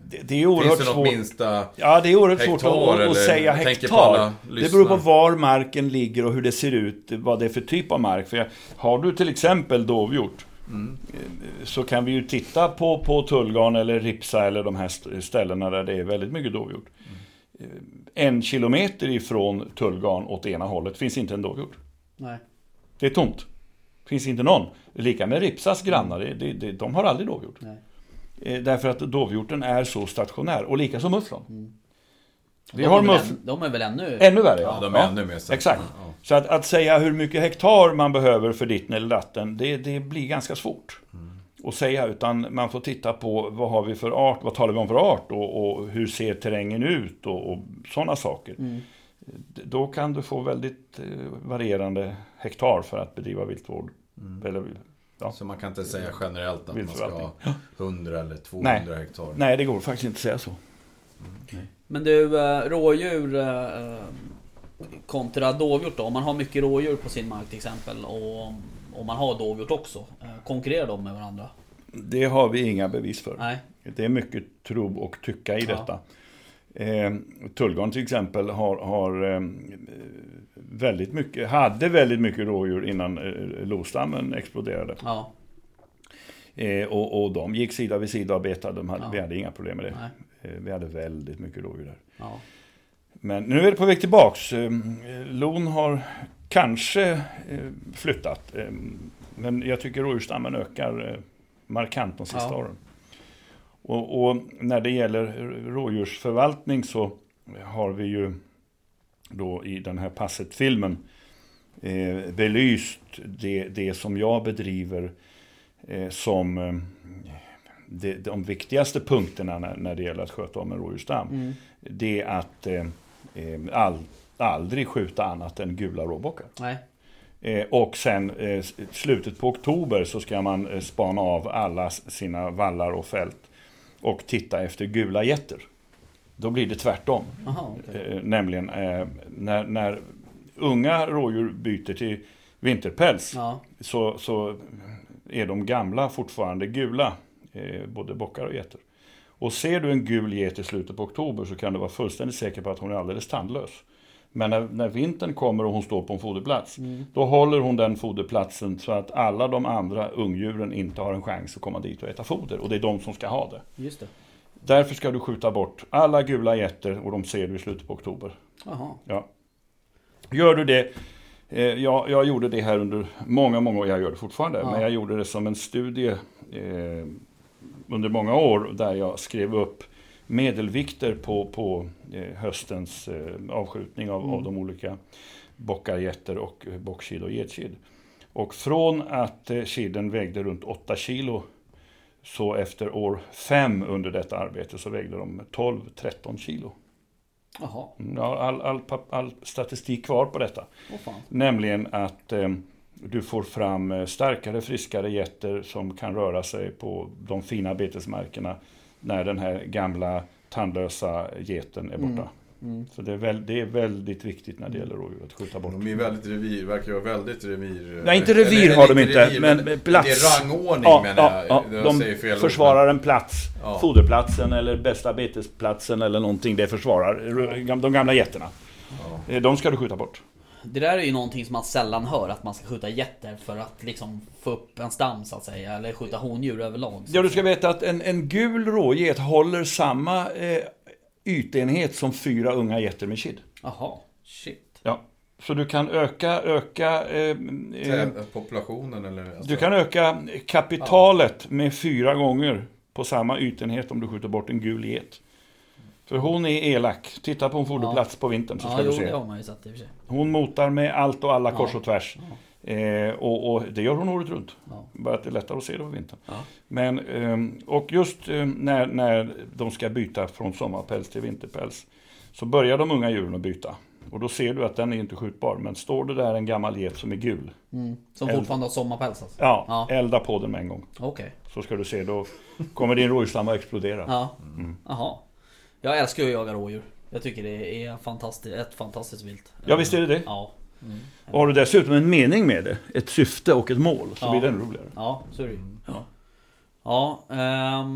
Det, det är oerhört Finns det något svårt. minsta... Ja, det är oerhört svårt att, eller? att säga hektar. Det beror på var marken ligger och hur det ser ut, vad det är för typ av mark. För jag- har du till exempel dovhjort, Mm. så kan vi ju titta på, på Tullgarn eller Ripsa eller de här st- ställena där det är väldigt mycket dovhjort. Mm. En kilometer ifrån Tullgarn åt ena hållet finns inte en dovhjort. Nej. Det är tomt. Finns inte någon. Lika med Ripsas grannar, det, det, det, de har aldrig dovhjort. Nej. Eh, Därför att dovhjorten är så stationär. Och lika som mufflon. Vi de, har är väl muff... än, de är väl ännu... Ännu värre Ja, de är ännu mer. Exakt. Ja. Så att, att säga hur mycket hektar man behöver för ditten eller datten, det, det blir ganska svårt att säga. Utan man får titta på vad har vi för art, vad talar vi om för art och, och hur ser terrängen ut och, och sådana saker. Mm. Då kan du få väldigt eh, varierande hektar för att bedriva viltvård. Eller, Ja. Så man kan inte säga generellt att man ska ha Viltförvaltning. 100 eller 200 Nej. hektar. nej, det går faktiskt inte att säga så. Men du, eh, rådjur eh, kontra dovhjort då? Om man har mycket rådjur på sin mark till exempel och om man har dovhjort också. eh, Konkurrerar de med varandra? Det har vi inga bevis för. Nej. Det är mycket tro och tycka i Ja. detta. Eh, Tullgarn till exempel har, har eh, väldigt mycket, hade väldigt mycket rådjur innan eh, lostammen exploderade. Ja. Eh, och, och de gick sida vid sida och betade. De hade, Ja. Vi hade inga problem med det. Nej. Eh, vi hade väldigt mycket rådjur där. Men nu är det på väg tillbaks. Eh, Lon har kanske eh, flyttat. Eh, men jag tycker rådjursstammen ökar markant de sista Ja. åren. Och, och när det gäller rådjursförvaltning så har vi ju då i den här Passet-filmen eh, belyst det, det som jag bedriver eh, som eh, de, de viktigaste punkterna när, när det gäller att sköta om en rådjursstam. Mm. Det är att all, aldrig skjuta annat än gula råbockar. Nej. Eh, och sen eh, slutet på oktober så ska man eh, spana av alla sina vallar och fält och titta efter gula getter. Då blir det tvärtom. Aha. Eh, nämligen eh, när, när unga rådjur byter till vinterpäls Ja. så, så är de gamla fortfarande gula, eh, både bockar och getter. Och ser du en gul get i slutet på oktober så kan du vara fullständigt säker på att hon är alldeles tandlös. Men när, när vintern kommer och hon står på en foderplats, Mm. då håller hon den foderplatsen så att alla de andra ungdjuren inte har en chans att komma dit och äta foder. Och det är de som ska ha det. Just det. Därför ska du skjuta bort alla gula getter och de ser du i slutet på oktober. Jaha. Ja. Gör du det, eh, jag, jag gjorde det här under många, många år, jag gör det fortfarande, Ja. men jag gjorde det som en studie eh, under många år där jag skrev upp medelvikter på, på eh, höstens eh, avskjutning av, Mm. av de olika bockar, getter och eh, bockkid och getkid. Och från att kidden vägde runt 8 kilo så efter år 5 under detta arbete så vägde de 12-13 kilo. Jaha. Mm, all, all, pap- all statistik kvar på detta. Fan. Nämligen att du får fram eh, starkare, friskare getter som kan röra sig på de fina betesmarkerna när den här gamla tandlösa geten är borta. Mm. Så det är, väl, det är väldigt viktigt när det gäller rådjur att skjuta bort. De är väldigt revir, verkar ju vara väldigt revir... Nej, inte revir eller har de inte revir, men plats. Det är rangordning Ja, menar ja, jag. ja, Jag de säger fel ord, försvarar en plats. Ja. Foderplatsen eller bästa betesplatsen eller någonting. Det försvarar de gamla getterna. Ja. Eh, De ska du skjuta bort. Det där är ju någonting som man sällan hör, att man ska skjuta getter för att liksom få upp en stam så att säga, eller skjuta hondjur överlag. Ja, du ska veta att en, en gul råget håller samma eh, ytenhet som fyra unga getter med kid. Jaha, shit. Ja. Så du kan öka, öka eh, eh, Populationen eller? Alltså, du kan öka kapitalet med fyra gånger på samma ytenhet om du skjuter bort en gul get. För hon är elak. Titta på en foderplats på vintern så ska Ja, du jo, se. det man ju i och för sig. Hon motar med allt och alla Ja. kors och tvärs. Eh, och, och det gör hon året runt. Ja. Bara att det är lättare att se det på vintern. Ja. Men, ehm, och just ehm, när, när de ska byta från sommarpäls till vinterpäls så börjar de unga djuren att byta. Och då ser du att den är inte skjutbar. Men står det där en gammal get som är gul, Mm. Som Eld. fortfarande har sommarpäls alltså? ja, Ja. elda på den med en gång. Okej. Så ska du se, då kommer din rådjursstam att explodera. Ja. Mm. Jaha. Jag älskar ju att jaga rådjur. Jag tycker det är fantastiskt, ett fantastiskt vilt. Ja, visst är det det. Ja. Mm. Och har du dessutom en mening med det, ett syfte och ett mål, så Ja. blir det ännu roligare. Ja, så är det ju. Ja. Ja, eh,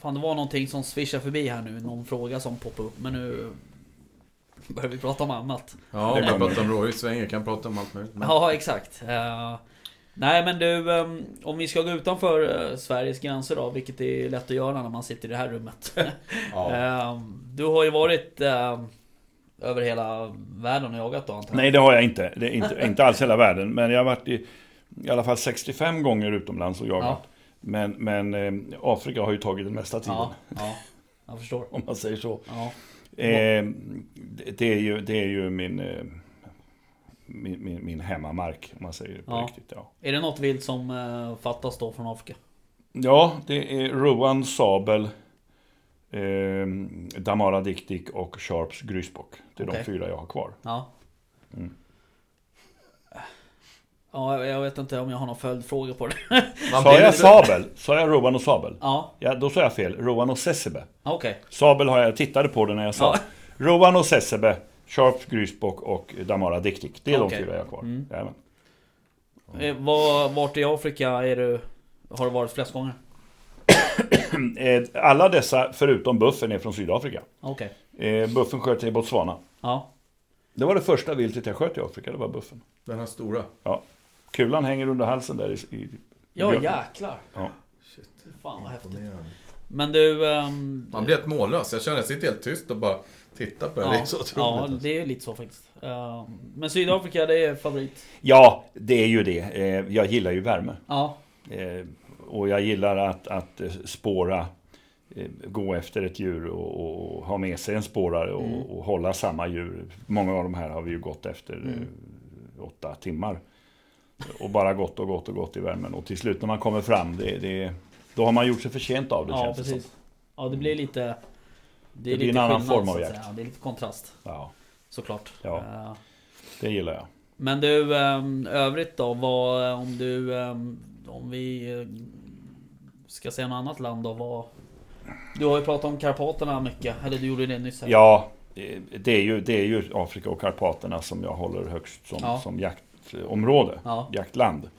Fan det var någonting som swishade förbi här nu, någon fråga som poppade upp men nu börjar vi prata om annat. Ja, man kommer. pratar om rådjurssvänger kan prata om allt möjligt. Men... Ja, exakt. Eh, nej men du, ehm, om vi ska gå utanför eh, Sveriges gränser då, vilket är lätt att göra när man sitter i det här rummet. Ja. Ehm, du har ju varit ehm, över hela världen och jagat då antar jag? Nej, det har jag inte. Det är inte, inte alls hela världen. Men jag har varit i, i alla fall 65 gånger utomlands och jagat. Ja. Men, men Afrika har ju tagit den mesta tiden. Ja, ja, jag förstår. Om man säger så. Ja. Eh, det, det är ju, det är ju min, eh, min, min, min hemmamark, om man säger det på Ja. riktigt. Ja. Är det något vilt som eh, fattas då från Afrika? ja, det är Rowan Sabel, eh, Damara Diktik och Sharps Grysbock. Det är Okej. de fyra jag har kvar. Ja. Mm. Ja, jag- vet inte om jag har någon följdfråga på det. Sa jag Sabel? Sa jag Rowan och Sabel? Ja, Ja, då sa jag fel. Rowan och Sessebe. okej. Sabel har jag tittade på det när jag sa. Ja. Rowan och Sessebe, Sharps Grysbock och Damara Diktik. Det är Okej. de fyra jag har kvar. Mm. Eh, var, vart i Afrika är du, har du varit flest gånger? Eh, Alla dessa, förutom buffen, är från Sydafrika. Okej. Eh, Buffen sköt jag i Botswana. Ja. Det var det första viltet jag sköt i Afrika, det var buffen. Den här stora. Kulan hänger under halsen där i... i Ja björken. jäklar. Ja. Shit, Fan vad häftigt. Men du... ehm, Man blir helt mållös. Jag känner jag sitter helt tyst och bara tittar på det. Det är så ja, otroligt. det är lite så faktiskt. Ehm, men Sydafrika, det är favorit. ja, det är ju det. Eh, Jag gillar ju värme. Ja. Eh, Och jag gillar att, att eh, spåra gå efter ett djur och, och ha med sig en spårare och, Mm. och hålla samma djur. Många av de här har vi ju gått efter Mm. eh, åtta timmar. Och bara gått och gått och gått i värmen. Och till slut när man kommer fram, det, det, då har man gjort sig förtjänt av det Ja, känns det precis. som. Ja, det blir lite... Det, blir är lite en annan skillnad, form av jakt. Det är lite kontrast, Ja, såklart. Ja. Eh, det gillar jag. Men du, um, övrigt då? Vad, om du... ehm, om vi eh, ska säga något annat land då? Vad, du har ju pratat om Karpaterna mycket. Eller du gjorde det nyss. här. Ja, eh, det är, ju, det är ju Afrika och Karpaterna som jag håller högst som, Ja. som jaktområde. Ja. Jaktland.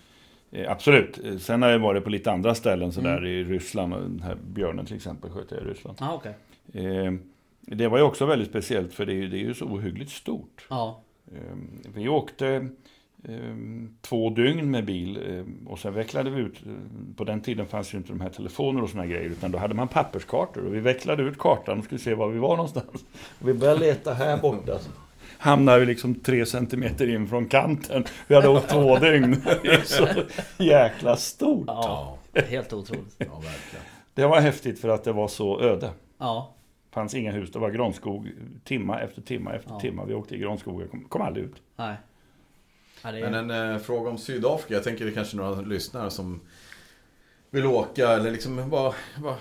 Eh, absolut. Eh, Sen har jag varit på lite andra ställen sådär Mm. i Ryssland. Den här björnen till exempel sköt jag i Ryssland. Ah, okej. Eh, det var ju också väldigt speciellt för det är, ju- det är ju så ohyggligt stort. Ja. Eh, vi åkte eh, två dygn med bil och sen vecklade vi ut. På den tiden fanns ju inte de här telefoner och såna grejer utan då hade man papperskartor och vi vecklade ut kartan och skulle se var vi var någonstans. Och vi började leta här borta. Hamnade vi liksom tre centimeter in från kanten. Vi hade åkt två dygn. Det är så jäkla stort. Ja. Helt otroligt. ja. Det var häftigt för att det var så öde. Ja. Det fanns inga hus, det var granskog timma efter timma efter Ja. timma. Vi åkte i granskog, jag kom, kom aldrig ut. Nej. Ja, det är... Men en eh, fråga om Sydafrika. Jag tänker det är kanske några lyssnare som vill åka eller liksom vad, vad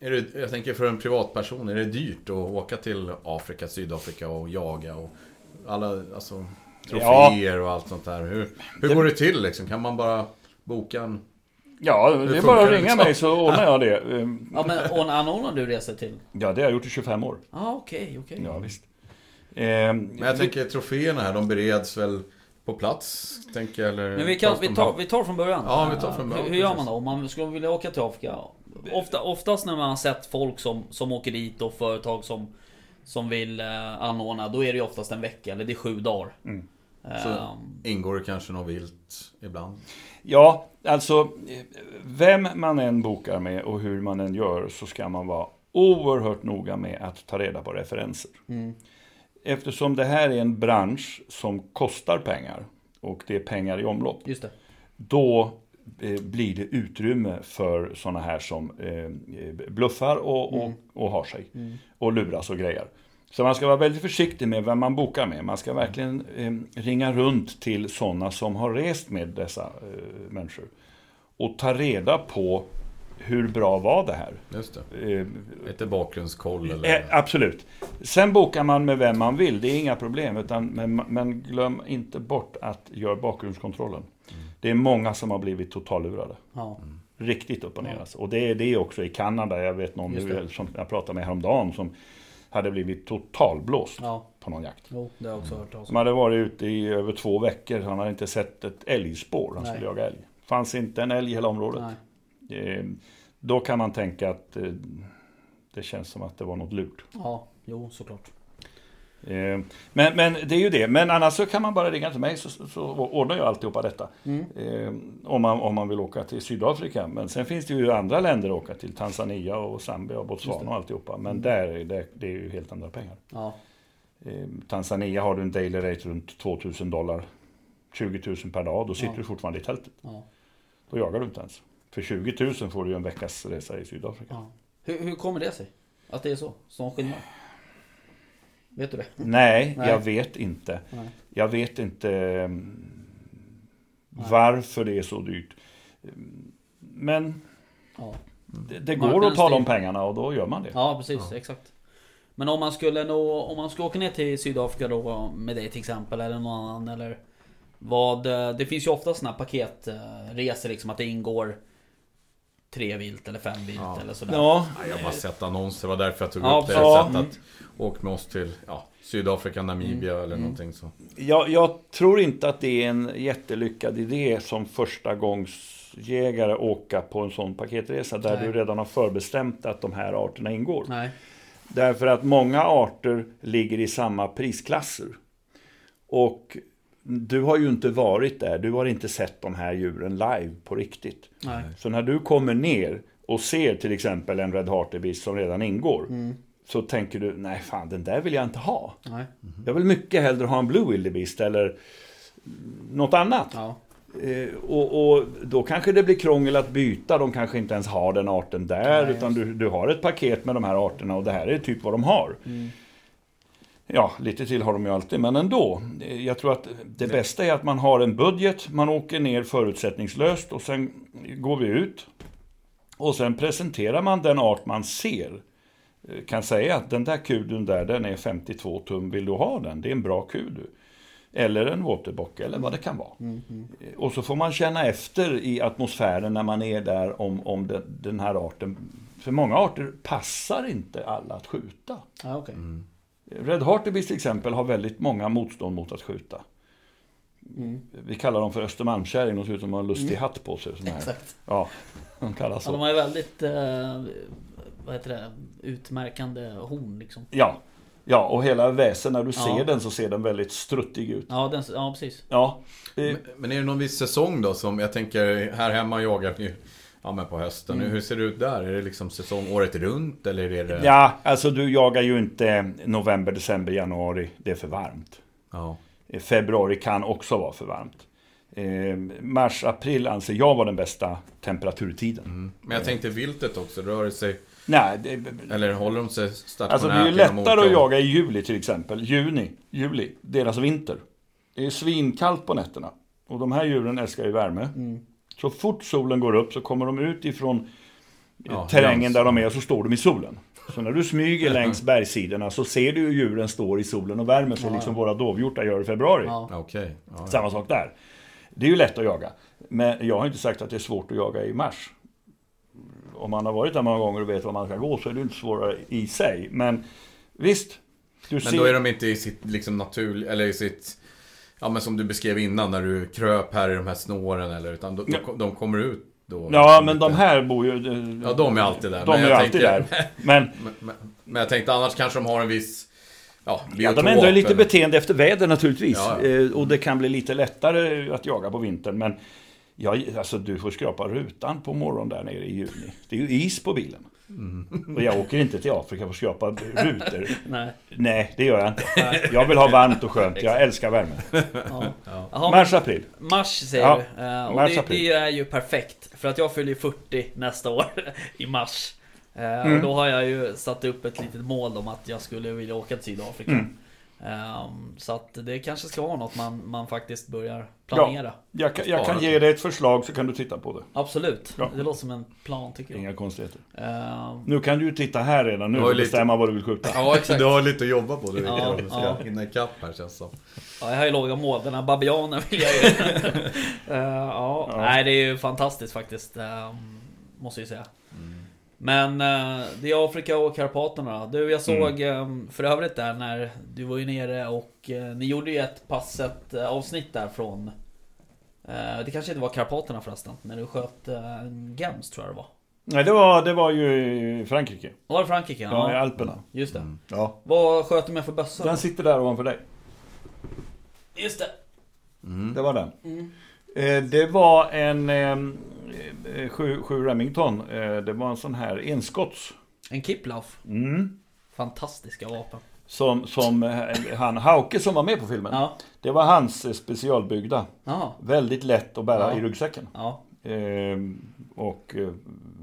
är det, Jag tänker för en privatperson, är det dyrt att åka till Afrika, Sydafrika och jaga och alla, alltså troféer och allt sånt där. Hur, hur Det- går det till liksom? Kan man bara boka en... Ja, det är bara att ringa liksom? mig så ordnar jag det. Ehm, Ja men och anordnar du resor till? Ja, det har jag gjort i 25 år. Ja ah, okej, okej. Ja, visst. Ehm, Men jag tänker troféerna här, de bereds väl på plats, tänker jag eller? Men vi, kan, vi, tar, vi tar från början. Ja, vi tar från början, Hur, hur gör man då? Om man skulle vilja åka till Afrika? Ofta, oftast när man har sett folk som, som åker dit och företag som, som vill eh, anordna, då är det ju oftast en vecka, eller det är sju dagar. Mm. Så- Ehm, Ingår det kanske något vilt ibland? Ja, alltså vem man än bokar med och hur man än gör så ska man vara oerhört noga med att ta reda på referenser. mm, Eftersom det här är en bransch som kostar pengar och det är pengar i omlopp. just det. Då eh, blir det utrymme för sådana här som eh, bluffar och, och, Mm. och har sig. Mm. och luras och grejer. Så man ska vara väldigt försiktig med vem man bokar med. Man ska verkligen eh, ringa runt till sådana som har rest med dessa eh, människor. Och ta reda på hur bra var det här. Just det. Eh, Lite bakgrundskoll eller? eh, absolut. Sen bokar man med vem man vill, det är inga problem. Utan, men, men glöm inte bort att göra bakgrundskontrollen. Det är många som har blivit totallurade. Ja. Riktigt upp och ner Ja. alltså. Och det är det också i Kanada. Jag vet någon nu, som jag pratade med häromdagen som hade blivit totalblåst ja. på någon jakt. Jo, det har jag också hört talas om. hade varit ute i över två veckor. Han hade inte sett ett älgspår. Han Nej. skulle jaga älg. Fanns inte en älg i hela området. Eh, då kan man tänka att eh, det känns som att det var något lurt. Ja, jo såklart. Eh, men, men det är ju det. Men annars så kan man bara ringa till mig så, så, så ordnar jag alltihopa detta. Mm. Eh, om, man, om man vill åka till Sydafrika. Men sen finns det ju andra länder att åka till. Tanzania och Zambia och Botswana och alltihopa. Men Mm. där, är det, det är ju helt andra pengar. Ja. Eh, Tanzania har du en daily rate runt 2000 dollar. 20 000 per dag. Då sitter Ja. du fortfarande i tältet. Ja. Då jagar du inte ens. För 20 000 får du ju en veckas resa i Sydafrika. ja. Hur, hur kommer det sig? Att det är så? Sån skillnad? Vet du det? Nej, Nej. jag vet inte. Nej. Jag vet inte mm, varför det är så dyrt. Men Ja. det, det går Marknaden att ta de styr. pengarna och då gör man det. Ja precis, exakt. Men om man skulle nå, om man skulle åka ner till Sydafrika då med dig till exempel eller någon annan eller vad, eh, det finns ju ofta såna här paketresor liksom att det ingår tre vilt eller fem vilt Ja. eller sådär. Ja, Nej, jag har bara sett annonser, det var därför jag tog Ja, upp det. ja. Sätt att åk med oss till ja, Sydafrika, Namibia Mm. eller någonting så. jag, jag tror inte att det är en jättelyckad idé som första gångs-jägare åka på en sån paketresa där Nej. du redan har förbestämt att de här arterna ingår. Nej. Därför att många arter ligger i samma prisklasser. Och du har ju inte varit där, du har inte sett de här djuren live på riktigt. Nej. Så när du kommer ner och ser till exempel en Red Hartebeest som redan ingår. Mm. Så tänker du, nej fan den där vill jag inte ha. Nej. Jag vill mycket hellre ha en Blue Wildebeest eller något annat. Ja. Eh, och, och då kanske det blir krångel att byta. De kanske inte ens har den arten där. Nej, utan du, du har ett paket med de här arterna och det här är typ vad de har. Mm. Ja, lite till har de ju alltid, men ändå. Eh, Jag tror att det bästa är att man har en budget, man åker ner förutsättningslöst och sen går vi ut. Och sen presenterar man den art man ser. Eh, Kan säga att den där kudeln där, den är 52 tum, vill du ha den? Det är en bra kudel. Eller en waterbock eller vad det kan vara. Eh, Och så får man känna efter i atmosfären när man är där om, om den, den här arten. För många arter passar inte alla att skjuta. Ja, okej. Red Hartebeest till exempel har väldigt många motstånd mot att skjuta. Mm. Vi kallar dem för Östermalmskärring, de ser ut som de har en lustig hatt på sig. Exakt. Ja, de kallas Ja, de så. har ju väldigt, eh, vad heter det, utmärkande horn liksom. Ja, ja, och hela väsen, när du Ja. ser den så ser den väldigt struttig ut. Ja, den, ja precis. Ja, Men- Men är det någon viss säsong då som jag tänker här hemma jagar vi ja, men på hösten. Mm. Hur ser det ut där? Är det liksom säsong året runt eller är det... ja, alltså du jagar ju inte november, december, januari. Det är för varmt. Ja. Februari kan också vara för varmt. Eh, mars, april anser jag var den bästa temperaturtiden. Mm. Men jag tänkte viltet också, rör det sig... Nej, det, Eller håller de sig stationärt Alltså det är ju lättare att jaga i juli till exempel. Juni, juli, deras vinter. Det är svinkallt på nätterna. Och de här djuren älskar ju värme. Mm. Så fort solen går upp så kommer de ut ifrån eh, Ja, terrängen längs. där de är och så står de i solen. Så när du smyger längs bergssidorna så ser du hur djuren står i solen och värmer sig Ja. liksom våra dovhjortar gör i februari. Ja. Ja. Samma sak där. Det är ju lätt att jaga. Men jag har inte sagt att det är svårt att jaga i mars. Om man har varit där många gånger och vet var man ska gå så är det inte svårare i sig. Men visst. Du Men då är de inte i sitt liksom natur... Eller i sitt... Ja men som du beskrev innan när du kröp här i de här snåren eller utan de, de, de kommer ut då? Ja, men de här bor ju... Ja, de är alltid där. De Men är alltid tänker- där. Men Men, men, jag tänkte annars kanske de har en viss... Ja, ja, de ändrar lite eller- beteende efter väder naturligtvis. Ja, ja. Eh, Och det kan bli lite lättare att jaga på vintern. Men ja, alltså, du får skrapa rutan på morgonen där nere i juni. Det är ju is på bilen. Mm. Och jag åker inte till Afrika för att skrapa rutor. Nej. Nej, det gör jag inte. Jag vill ha varmt och skönt. Jag älskar värme. Ja. Men Mars, april. Mars säger Ja, du. Eh, och mars, det, april. det är ju perfekt. För att jag fyller ju 40 nästa år i mars. Eh, Mm. Och då har jag ju satt upp ett litet mål om att jag skulle vilja åka till Sydafrika. Mm. Ehm, så att det kanske ska vara något man, man faktiskt börjar planera. Jag, kan- jag kan ge dig ett förslag så kan du titta på det. Absolut. Ja. Det låter som en plan tycker jag. Inga konstigheter. Ehm, Nu kan du ju titta här redan nu och ju lite- bestämma vad du vill skjuta. Ja exakt. Du har lite att jobba på du Ja, jag. Du ska ja. hinna ikapp här känns det som. Ja, jag har ju låga mål. Den här babianen vill jag ju... Eh, ja, Ja. nej det är ju fantastiskt faktiskt. eh, måste jag ju säga. Men eh, det är Afrika och Karpaterna. Du, jag såg eh, för övrigt där när du var ju nere och eh, ni gjorde ju ett passet eh, avsnitt där från... eh, det kanske inte var Karpaterna förresten. När du sköt eh, Gems tror jag det var. Nej, det var, det var ju i Frankrike. Var det Frankrike? Ja, i Ja, Alperna. just det. Mm. Ja. Vad sköt du med för bössa? Den sitter där ovanför dig. Just det. Det var den. Mm. Eh, det var en eh, 7, Remington. Eh, det var en sån här enskotts. En Kiplauf. Mm. Fantastiska vapen. Som, som eh, han Hauke som var med på filmen. Ja. Det var hans eh, specialbyggda. Ja. Väldigt lätt att bära Ja. i ryggsäcken. Ja. Eh, och eh,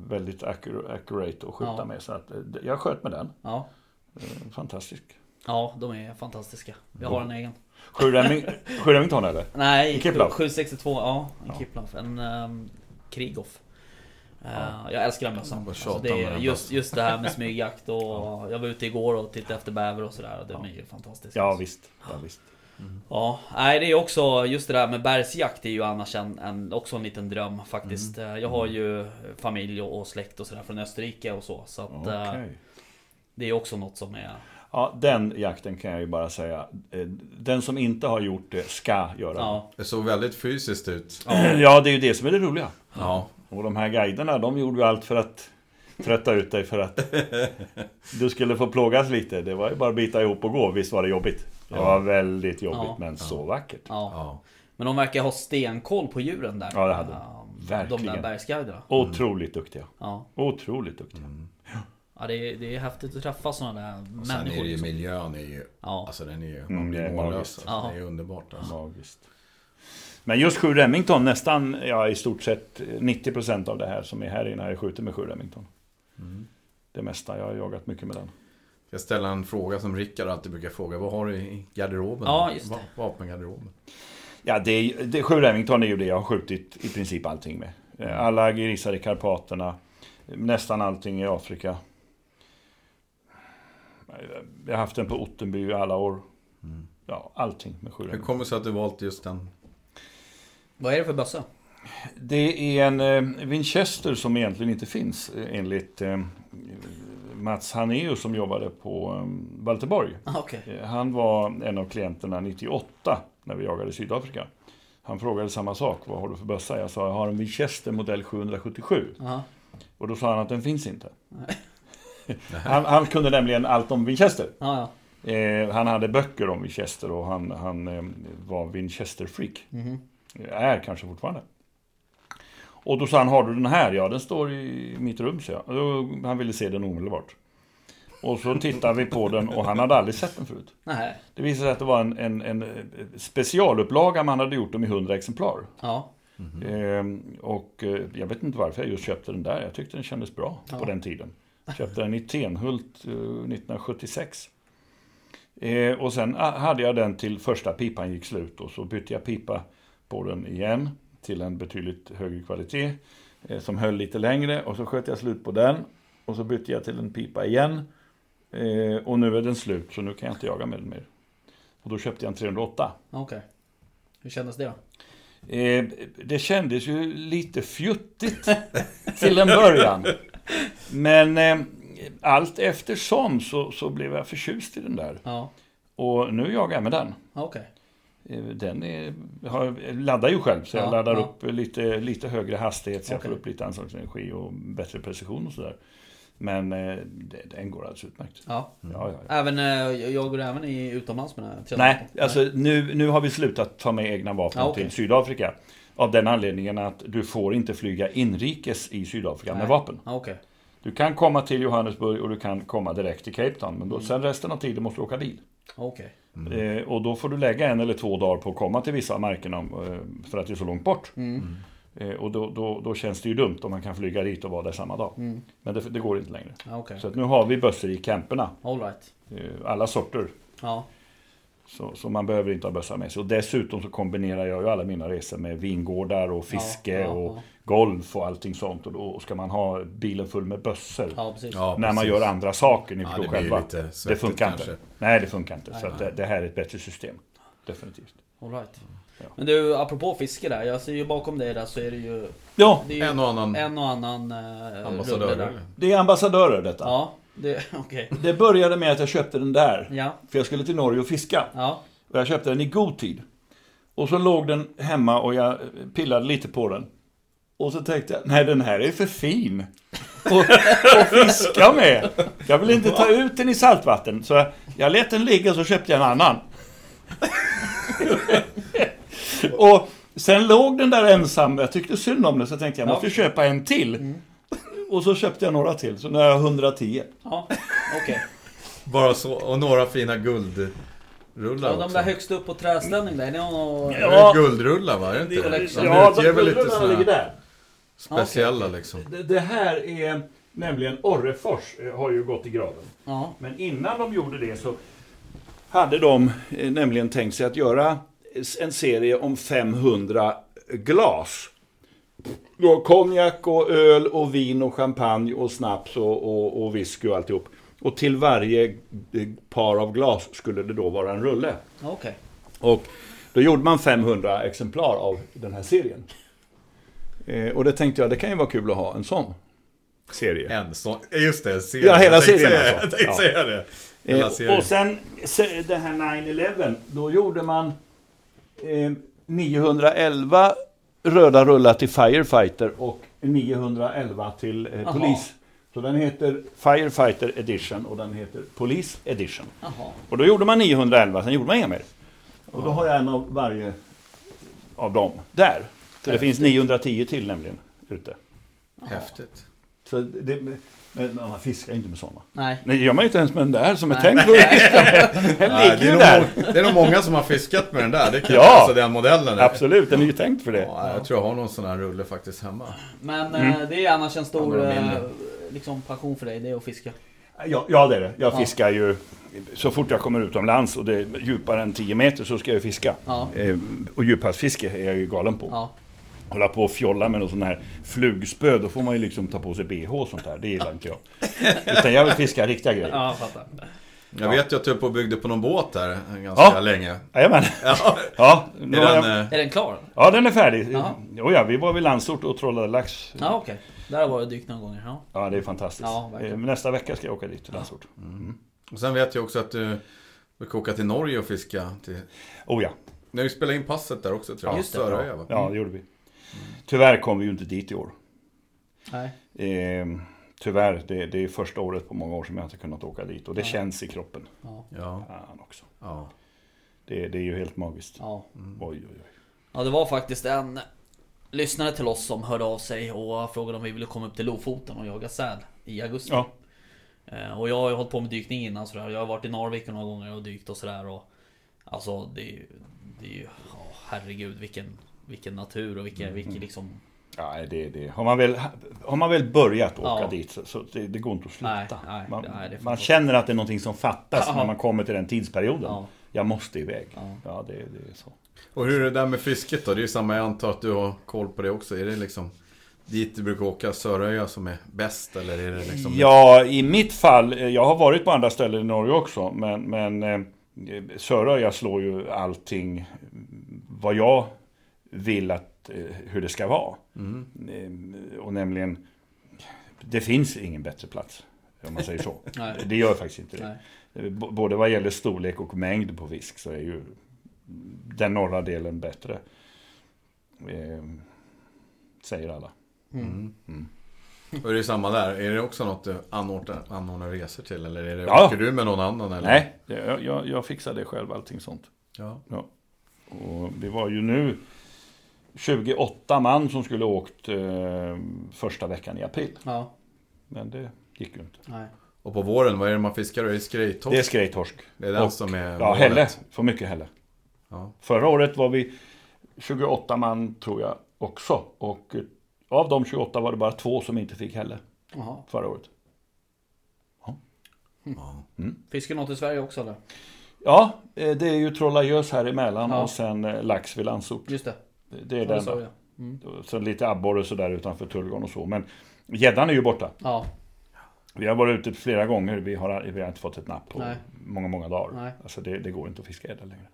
väldigt accur- accurate att skjuta med. Så att, eh, jag sköt med den. Ja. Eh, fantastisk. Ja, de är fantastiska. Jag har en egen. 7 Reming- sju Remington eller? Nej, En Kiplauf? 762. Ja, en Ja. Kiplauf. En um, Krigoff. Eh, jag älskar den mössan. Alltså, det med är den just, just det här med smygjakt och jag var ute igår och tittade efter bäver och sådär. De är ju fantastiska. Ja visst. Ja, visst. Ja, nej det är också just det där med bergsjakt är ju annars en, en, också en liten dröm faktiskt. Mm. Eh, Jag har ju familj och, släkt och sådär från Österrike och så. Så att eh, Okej. det är också något som är... Ja, den jakten kan jag ju bara säga. eh, Den som inte har gjort det ska göra Ja, Det såg väldigt fysiskt ut. Ja, det är ju det som är det roliga. Ja. Och de här guiderna, de gjorde ju allt för att trötta ut dig för att du skulle få plågas lite. Det var ju bara att bita ihop och gå. Visst var det jobbigt? Det Ja. var väldigt jobbigt, Ja. men så vackert. ja. ja. Men de verkar ha stenkoll på djuren där. Ja, det hade de. Eh, De Verkligen. där bergsguiderna. Otroligt duktiga. Ja. Otroligt duktiga. Ja, det är, det är häftigt att träffa sådana där Och sen är människor. det ju liksom. miljön är ju... Ja. Alltså den är ju... Mm, Man blir är mållös. Alltså, Ja. Det är underbart alltså. Magiskt. Men just 7 Remington, nästan, ja i stort sett 90% av det här som är här inne har jag skjutit med 7 Remington. Det mesta, jag har jagat mycket med den. Jag ställer en fråga som Rickard alltid brukar fråga. Vad har du i garderoben? Ja, just det. Va- Vapengarderoben. Ja, det, är- det, 7 Remington är ju det jag har skjutit i princip allting med. Eh, Alla grisar i Karpaterna, nästan allting i Afrika. Jag har haft den på Ottenby i alla år. Ja, allting med 7 Hur kommer det sig att du valt just den? Vad är det för bössa? Det är en eh, Winchester som egentligen inte finns eh, enligt eh, Mats Haneus som jobbade på eh, Valterborg. Ah, Okej. Eh, Han var en av klienterna 98 när vi jagade i Sydafrika. Han frågade samma sak. Vad har du för bössa? Jag sa jag har en Winchester modell 777. Ja. Och då sa han att den finns inte. han, han kunde nämligen allt om Winchester. Ja, ja. Eh, han hade böcker om Winchester och han, han eh, var Winchester-freak. Mhm. Är kanske fortfarande. Och då sa han, har du den här? Ja, den står i mitt rum, så jag. Han ville se den omedelbart. Och så tittade vi på den och han hade aldrig sett den förut. Nej. Det visade sig att det var en, en, en specialupplaga man hade gjort dem i 100 exemplar. Ja. Ehm, och eh, jag vet inte varför jag just köpte den där. Jag tyckte den kändes bra Ja. på den tiden. Köpte den i Tenhult eh, 1976. Eh, och sen ah, hade jag den till första pipan gick slut och så bytte jag pipa på den igen till en betydligt högre kvalitet eh, som höll lite längre och så sköt jag slut på den och så bytte jag till en pipa igen eh, och nu är den slut så nu kan jag inte jaga med den mer. Och då köpte jag en 308. Okej. Hur kändes det då? Eh, det kändes ju lite fjuttigt till en början. Men eh, allt eftersom så, så blev jag förtjust i den där. Ja. Och nu jagar jag med den. Okej. Eh, Den är, jag har- jag laddar ju själv så jag Ja, laddar ja. upp lite, lite högre hastighet så jag Okej. får upp lite anslagsenergi och bättre precision och sådär. Men eh, den går alldeles utmärkt. Ja. Ja, ja, ja. Även, eh, jag går även i utomlands med den här 308. Nej, alltså nu, nu har vi slutat ta med egna vapen okej. till Sydafrika. Av den anledningen att du får inte flyga inrikes i Sydafrika med Nej. vapen. Ja, Okej. Du kan komma till Johannesburg och du kan komma direkt till Cape Town. Men då, Mm. sen resten av tiden måste du åka bil. Okej. Eh, och då får du lägga en eller två dagar på att komma till vissa markerna eh, för att det är så långt bort. Mm. Eh, och då, då, då känns det ju dumt om man kan flyga dit och vara där samma dag. Mm. Men det, det går inte längre. Ja, Okej. Så att nu har vi bössor i camperna. All right. Eh, alla sorter. Ja. Så, så man behöver inte ha bössa med sig. Och dessutom så kombinerar jag ju alla mina resor med vingårdar och fiske Ja, ja, och ja. golf och allting sånt. Och då ska man ha bilen full med bössor. Ja, precis. Ja, när man gör andra saker, ni Ja, förstår själva. lite Det funkar kanske. inte. Nej, det funkar inte. Nej, så det, det här är ett bättre system. Definitivt. All right. Ja. Men du, apropå fiske där. Jag ser ju bakom dig där så är det ju... Ja, Det är ju En och annan en och annan eh, ambassadör. rulle där. eller? det är ambassadörer detta. Ja, det... Okej. Det började med att jag köpte den där. Ja. För jag skulle till Norge och fiska. Ja. Och jag köpte den i god tid. Och så låg den hemma och jag pillade lite på den. Och så tänkte jag, nej den här är för fin. Och, och fiska med. Jag vill inte ta ut den i saltvatten. Så jag, jag lät den ligga och så köpte jag en annan. och sen låg den där ensam. Jag tyckte synd om den så jag tänkte jag måste köpa en till. Och så köpte jag några till. Så nu har jag 110. Ja. Okej. Bara så. Och några fina guldrullar Ja, de också. där högst upp på träställning där. Är det någon... Ja. Är det guldrullar va? Är det inte? collection. De Ja, lite guldrullarna såna ligger där. speciella liksom. Det, det här är nämligen Orrefors eh, har ju gått i graven. Ja. Men innan de gjorde det så hade de eh, nämligen tänkt sig att göra en serie om 500 glas. Då konjak och öl och vin och champagne och snaps och, och, och whisky och alltihop. Och till varje eh, par av glas skulle det då vara en rulle. Okej. Och då gjorde man 500 exemplar av den här serien. Eh, och det tänkte jag, det kan ju vara kul att ha en sån serie. En sån. Just det, serien. Ja, hela Jag serien säga- alltså. Jag tänkte Ja. säga det. Hela Eh, serien. och sen se- det här 9-11, då gjorde man eh, 911 röda rullar till Firefighter och 911 till eh, polis. Så den heter Firefighter Edition och den heter Police Edition. Jaha. Och då gjorde man 911, sen gjorde man inga mer. Och då har jag en av varje av dem där. Så det finns 910 till nämligen ute. Häftigt. Så det, Men man fiskar inte med sådana. Nej. Nej, det gör man ju inte ens med den där som är Nej. tänkt för att fiska med. Den Nej, ligger det, ju är där. nog, det är nog många som har fiskat med den där. Det kan Ja. alltså den modellen. Absolut, den är ju tänkt för det. Ja, jag tror jag har någon sån här rulle faktiskt hemma. Men eh, det är annars en stor eh, liksom, passion för dig, det är att fiska. Ja, ja det är det. Jag Ja. fiskar ju så fort jag kommer utomlands och det är djupare än 10 meter så ska jag fiska. Ja. Eh, och djuphavsfiske är jag ju galen på. Ja. Hålla på och fjolla med någon sån här flugspö, då får man ju liksom ta på sig bh och sånt där. Det gillar inte jag. Utan jag vill fiska riktiga grejer. Ja, jag fattar. Jag vet ju att du på och byggde på någon båt där ganska Ja. länge. Jajamän. Ja, Ja, är den, jag... eh, Är den klar? ja, den är färdig. Ja. Jo, ja, vi var vid Landsort och trollade lax. Ja, okej. Där har jag varit dykt några gånger. Ja. Ja, det är fantastiskt. Ja. Eh, Nästa vecka ska jag åka dit till Landsort. och sen vet jag också att du brukar åka till Norge och fiska. Till... Oh ja. När vi spelade in passet där också tror jag. Just det. Söröja va? Ja, det gjorde vi. Tyvärr kom vi ju inte dit i år. Nej. Eh, tyvärr, det, det är första året på många år som jag inte kunnat åka dit. Och det känns i kroppen. Ja. Ja. Fan också. ja. Det, det är ju helt magiskt. Ja. Oj, oj, oj. ja, det var faktiskt en lyssnare till oss som hörde av sig och frågade om vi ville komma upp till Lofoten och jaga säl i augusti. Ja, Eh, Och jag har ju hållit på med dykning innan sådär. Jag har varit i Narvik några gånger och dykt och sådär. Och, alltså det är ju... Det är ju ja, herregud vilken, vilken natur och vilken, vilken liksom... ja det, det. Har, man väl, har man väl börjat åka Ja. dit så, så det, det går inte att sluta. Nej, nej, man, nej, man känner att det är någonting som fattas Ja. när man kommer till den tidsperioden. Ja. Jag måste iväg. Ja. Ja, det, det är så. Och hur är det där med fisket då? Det är ju samma, jag antar att du har koll på det också. Är det liksom dit du brukar åka, Söröja som är bäst? Eller är det liksom... Ja, i mitt fall, eh, jag har varit på andra ställen i Norge också, men, men eh, Söröja slår ju allting mm, vad jag vill att, eh, hur det ska vara. Mm. Och nämligen, det finns ingen bättre plats, om man säger så. Det gör faktiskt inte det. Nej. Eh, Både vad gäller storlek och mängd på fisk så är ju den norra delen bättre. Eh, säger alla. Mm. Och är det samma där? Är det också något du anordnar, anordnar resor till? Eller är det, Ja. åker du med någon annan? Eller? Nej, jag- jag, jag fixar det själv, allting sånt. Ja. Och det var ju nu 28 man som skulle åkt eh, första veckan i april. Ja. Men det gick ju inte. Nej. Och på våren, vad är det man fiskar? Är det skrejtorsk? Det är skrejtorsk. Det är den Och- som är Ja, målet. hälle. För mycket hälle. Ja. Förra året var vi 28 man tror jag också. Och eh, av de 28 var det bara två som inte fick hälle Jaha. förra året. Ja. Fiskar något i Sverige också eller? Ja, eh, det är ju Trollagös här emellan Ja. och sen eh, lax vid Landsort. Just det. Det är Ja, det den. sa jag. Mm. Sen lite abborre sådär utanför Tullgarn och så. Men gäddan är ju borta. Ja. Vi har varit ute flera gånger. Vi har, vi har inte fått ett napp på Nej. många, många dagar. Nej. Alltså det, det går inte att fiska gädda längre.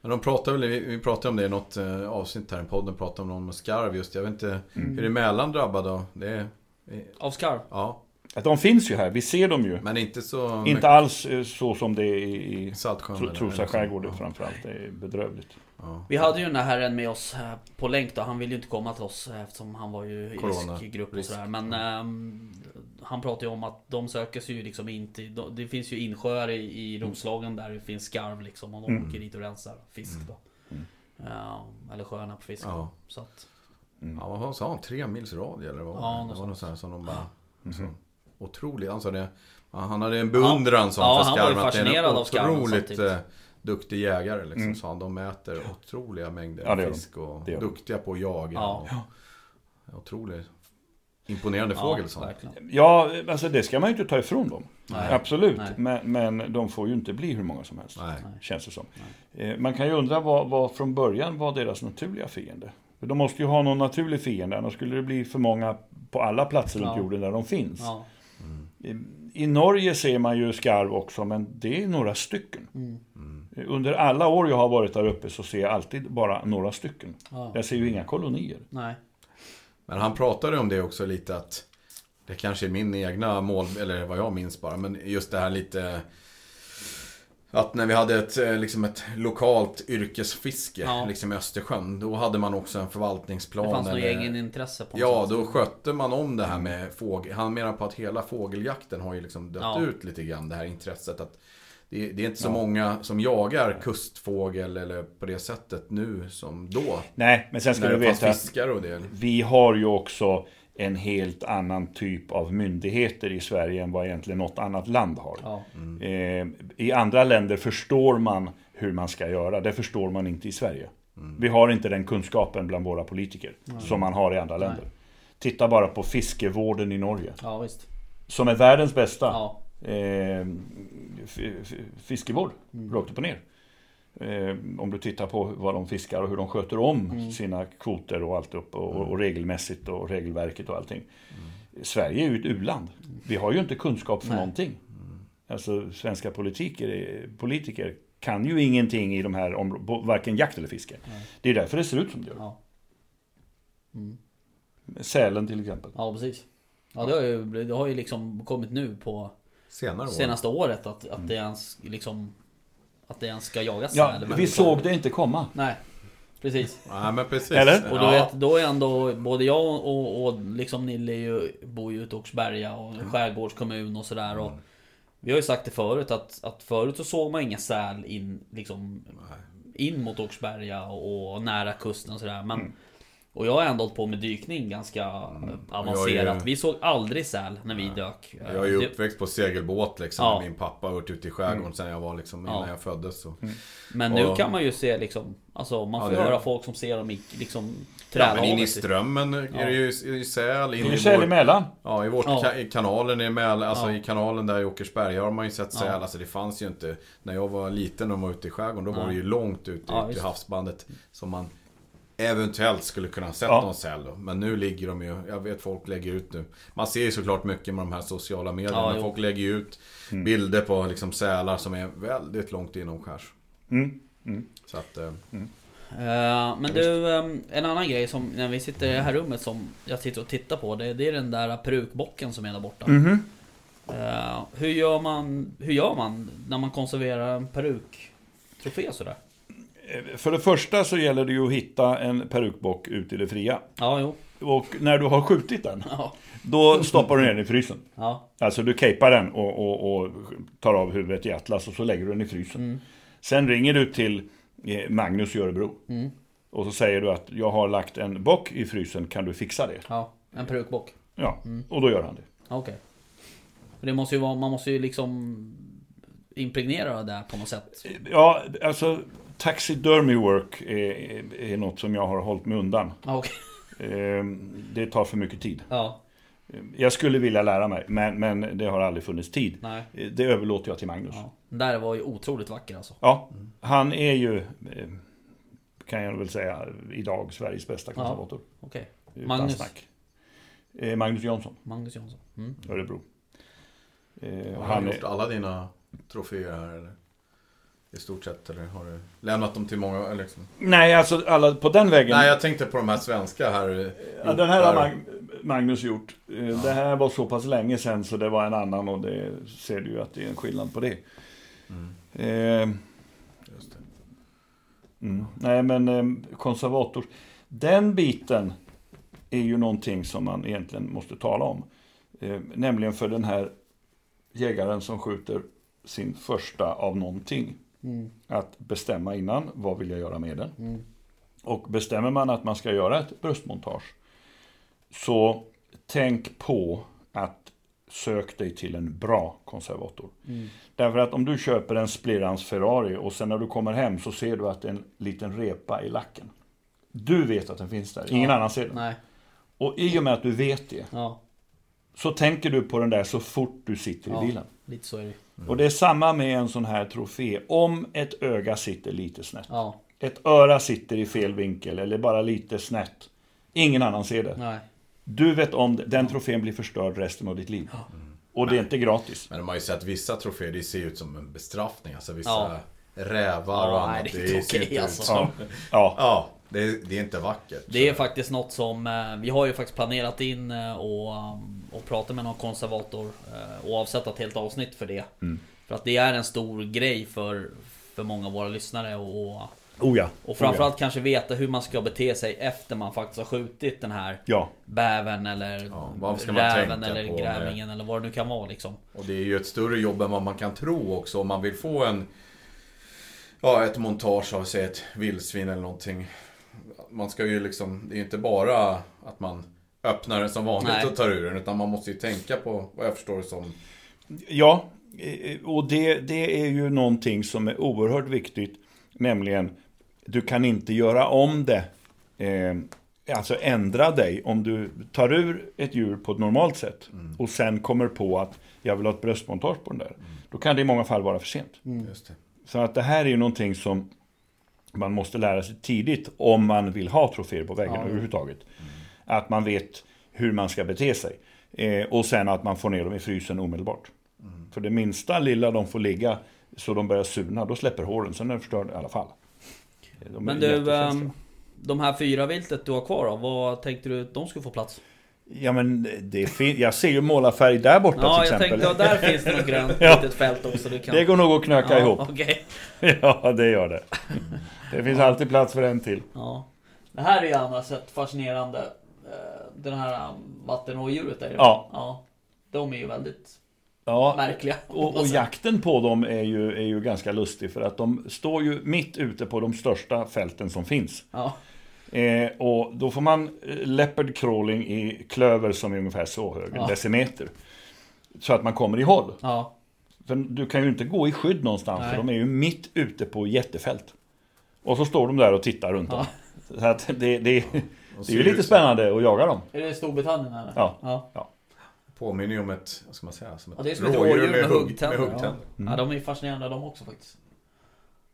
Men de pratar väl, vi pratade om det i något eh, avsnitt här i podden, pratade om någon med skarv just. Jag vet inte, Mm. är det Mälaren drabbad då? Det är, är- Av skarv? ja, Att de finns ju här, vi ser dem ju. men inte så... Inte alls eh, så som det är i, Trosa skärgård Ja. framförallt. Det är bedrövligt. Ja. Vi hade ju den här herren med oss eh, på länk då. Han ville ju inte komma till oss eh, eftersom han var ju i riskgrupp och sådär. Men ehm, han pratade ju om att de söker sig ju liksom inte... de- Det finns ju insjöar i, i Roslagen där det finns skarv liksom. Och de Mm. åker dit och rensar fisk då. Mm. Ja, eller sjöarna på fisk Ja. Så att, Ja, vad sa han? Tre mils radie eller vad? Ja, det något var något sånt. som de bara... Mhm. Så, otroligt. Han sa det. Han hade en beundran som Ja, för han var skarven. Att det är fascinerad en av skarven otroligt samtidigt. eh, duktig jägare liksom. Mm. Sa han. De äter otroliga mängder Ja, fisk och duktiga på att jaga. Ja. Och, otroligt imponerande ja, fågel sa han. verkligen. Ja, alltså det ska man ju inte ta ifrån dem. Nej. Absolut. Nej. Men, men de får ju inte bli hur många som helst. Nej. Känns det som. Eh, Man kan ju undra vad, vad från början var deras naturliga fiende. För de måste ju ha någon naturlig fiende, annars skulle det bli för många på alla platser runt Ja. jorden där de finns. Ja. I, Norge ser man ju skarv också, men det är några stycken. Mm. Under alla år jag har varit där uppe så ser jag alltid bara några stycken. Ja. Jag ser ju inga kolonier. Nej. Men han pratade om det också lite att det kanske är min egna mål, eller vad jag minns bara, men just det här lite att när vi hade ett, eh, liksom ett lokalt yrkesfiske Ja. liksom i Östersjön, då hade man också en förvaltningsplan. Det fanns nog egenintresse på Ja, sätt. då skötte man om det här med fågel. Han menar på att hela fågeljakten har ju liksom dött Ja. ut lite grann, det här intresset. att det, det är inte så Ja. många som jagar kustfågel eller på det sättet nu som då. Nej, men sen ska När du veta, fiskar och det. vi har ju också en helt annan typ av myndigheter i Sverige än vad egentligen något annat land har. Ja. Eh, I andra länder förstår man hur man ska göra. Det förstår man inte i Sverige. Vi har inte den kunskapen bland våra politiker som man har i andra länder. Titta bara på fiskevården i Norge. ja. Som är världens bästa Ja. eh, fiskevård, rakt upp och ner. Eh, om du tittar på vad de fiskar och hur de sköter om sina kvoter och allt upp och, och regelmässigt och regelverket och allting. Sverige är ju ett u-land. Vi har ju inte kunskap för Nej. någonting. Alltså svenska politiker, politiker kan ju ingenting i de här områdena, varken jakt eller fiske. Det är därför det ser ut som det gör. Ja. Sälen till exempel. Ja, precis. Ja, det har ju, det har ju liksom kommit nu på Senare år. senaste året att, att det ens liksom Att det ens ska jagas Ja, säl. vi såg det inte komma. Nej, precis. Nej men precis. Eller? Och du ja. vet, då är ändå både jag och, och liksom Nille ju, bor ju i Oxberga och Mm. skärgårdskommun och sådär. Och vi har ju sagt det förut att, att förut så såg man inga säl in liksom in mot Oxberga och, och nära kusten och sådär. Men Mm. Och jag har ändå hållit på med dykning ganska avancerat. Jag är ju- Vi såg aldrig säl när vi dök. Jag är ju uppväxt på segelbåt liksom. Ja. Min pappa har varit ute i skärgården sen jag var liksom innan Ja. jag föddes. Så. Men nu Och- kan man ju se liksom Alltså man får Ja, det- höra folk som ser dem i liksom Ja, men in i strömmen är det ju är ju säl. In Det är i ju säl vår, emellan. ja, i, vårt Ja. ka- i kanalen i Mäl, alltså Ja. i kanalen där i Åkersberga har man ju sett säl. Ja. Alltså det fanns ju inte. När jag var liten och var ute i skärgården då var Nej. det ju långt ute Ja, ut i havsbandet. Som man eventuellt skulle kunna ha sett Ja. någon säl då. Men nu ligger de ju, jag vet folk lägger ut nu. Man ser ju såklart mycket med de här sociala medierna. Ja, folk lägger ju ut bilder på liksom sälar som är väldigt långt inomskärs. Mm. Så att, eh, Eh, men du, eh, en annan grej som när vi sitter i det här rummet som jag sitter och tittar på det, det är den där perukbocken som är där borta. Mhm. Eh, hur, gör man, hur gör man när man konserverar en peruktrofé sådär? För det första så gäller det ju att hitta en perukbock ute i det fria. Ja, jo. Och när du har skjutit den, Ja. då stoppar du ner den i frysen. Ja. Alltså du capar den och, och, och tar av huvudet i atlas och så lägger du den i frysen. Mm. Sen ringer du till eh, Magnus i Örebro. Mm. Och så säger du att jag har lagt en bock i frysen, kan du fixa det? ja. En perukbock. Ja, Mm. och då gör han det. Okej. För Det måste ju vara, man måste ju liksom impregnera det där på något sätt. Ja, alltså taxidermy work är, är något som jag har hållit mig undan. Ja, okej. Eh, Det tar för mycket tid. Ja, Jag skulle vilja lära mig, men, men det har aldrig funnits tid. nej. Det överlåter jag till Magnus. Ja. Den där var ju otroligt vacker alltså. Ja, han är ju, eh, kan jag väl säga, idag Sveriges bästa konservator. Okej. Utan Magnus. snack. Eh, Magnus Jansson, Magnus Jansson. Mm. Örebro. Eh, har han är, gjort alla dina troféer här eller? I stort sett eller har du lämnat dem till många liksom? nej, alltså alla på den vägen. Nej jag tänkte på de här svenska här. eh, ja, den här har. Mag Magnus gjort. Eh, Det här var så pass länge sedan så det var en annan och det ser du ju att det är en skillnad på det. Mm, Eh, just det. Mm. Nej men eh, konservator. Den biten är ju någonting som man egentligen måste tala om. Eh, nämligen för den här jägaren som skjuter sin första av någonting. Mm. Att bestämma innan, vad vill jag göra med den? Mm. Och bestämmer man att man ska göra ett bröstmontage. Så tänk på att sök dig till en bra konservator. Mm. Därför att om du köper en splirrans Ferrari och sen när du kommer hem så ser du att det är en liten repa i lacken. Du vet att den finns där, ingen Ja. annan ser den. Nej. Och i och med att du vet det, Ja. så tänker du på den där så fort du sitter Ja. i bilen. Lite så är det. Och det är samma med en sån här trofé. Om ett öga sitter lite snett, Ja. ett öra sitter i fel vinkel eller bara lite snett. Ingen annan ser det. Nej. Du vet om det. Den trofén blir förstörd resten av ditt liv. Och det är inte gratis. Men de har ju sett vissa troféer, det ser ut som en bestraffning. Alltså vissa Ja. rävar och Ja, annat. nej, det är inte okej, alltså. som- Ja. Ja. Ja, det är, det är inte vackert. Det är faktiskt något som eh, vi har ju faktiskt planerat in eh, och, um, och prata med någon konservator eh, och avsätta ett helt avsnitt för det. Mm. För att det är en stor grej för, för många av våra lyssnare och, och, Oh ja. och framförallt kanske veta hur man ska bete sig efter man faktiskt har skjutit den här Ja. bävern eller Ja, vad ska man räven eller grävlingen eller vad det nu kan vara liksom. Och det är ju ett större jobb än vad man kan tro också. Om man vill få en... Ja, ett montage av, säg ett vildsvin eller någonting. Man ska ju liksom... Det är inte bara att man öppnar den som vanligt Nej. och tar ur den. Utan man måste ju tänka på, vad jag förstår som, Ja, eh, och det, det är ju någonting som är oerhört viktigt. Nämligen, du kan inte göra om det. Eh, alltså ändra dig om du tar ur ett djur på ett normalt sätt. Och sen kommer på att jag vill ha ett bröstmontage på den där. Då kan det i många fall vara för sent. just det. Så att det här är ju någonting som man måste lära sig tidigt om man vill ha troféer på väggen Ja. överhuvudtaget. Att man vet hur man ska bete sig. Eh, och sen att man får ner dem i frysen omedelbart. För det minsta lilla de får ligga så de börjar surna, då släpper håren. Sen är de förstörda i alla fall. De Men du, ehm, de här fyra viltet du har kvar då, vad tänkte du att de skulle få plats? Ja men det fin- jag ser ju målarfärg där borta Ja, till jag exempel. tänkte, ja, där finns det något grönt Ja. litet fält också du kan... Det går nog att knöka ja, ihop. Okej. Ja, det gör det. Det finns alltid plats för en till. Ja. Det här är ju annars ett fascinerande, den här vattenrådjuret där. Ja. ja. De är ju väldigt Ja, märkliga. Och, och jakten på dem är ju, är ju ganska lustig för att de står ju mitt ute på de största fälten som finns. Ja. Eh, och då får man eh, leopard crawling i klöver som är ungefär så hög, en Ja. decimeter. Så att man kommer i håll. Ja. För du kan ju inte gå i skydd någonstans Nej. för de är ju mitt ute på jättefält. Och så står de där och tittar runt Ja. dem. Så att det, det, det är ju lite spännande att jaga dem. Är det Storbritannien eller? Ja. ja. Påminner ju om ett, vad ska man säga, som ett Ja, det är som ett rådjur med, hugg- huggtänder. Med ja. Mm. ja, de är ju fascinerande de också faktiskt.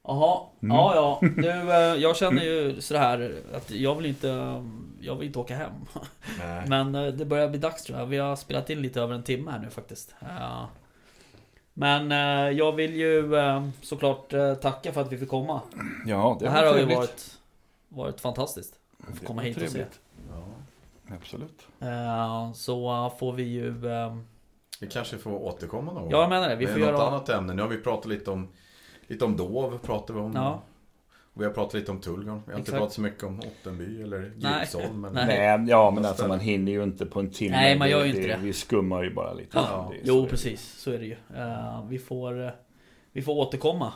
Jaha, Mm. ja ja. Du, eh, jag känner ju så här att jag vill inte, jag vill inte åka hem. Nej. Men eh, det börjar bli dags tror jag. Vi har spelat in lite över en timme här nu faktiskt. Ja. Men eh, jag vill ju såklart tacka för att vi fick komma. Ja, Det, det, här har ju varit, varit fantastiskt. Att få Det komma hit och se. Ja. Absolut. Eh, Så får vi ju... eh, Vi kanske får återkomma någon Ja, jag menar det. Vi får något göra... annat ämne. Nu har vi pratat lite om Lite om Dov pratar vi om. Ja. Vi har pratat lite om Tullgarn. Vi har inte Exakt. pratat så mycket om Ottenby eller Nej. Djupsholm. Men... Nej. Nej, ja men alltså man hinner ju inte på en timme. Nej, man gör ju inte det. Vi skummar ju bara lite. Ja, Det så Jo, det är. precis. Så är det ju. Eh, Vi får... eh, Vi får återkomma.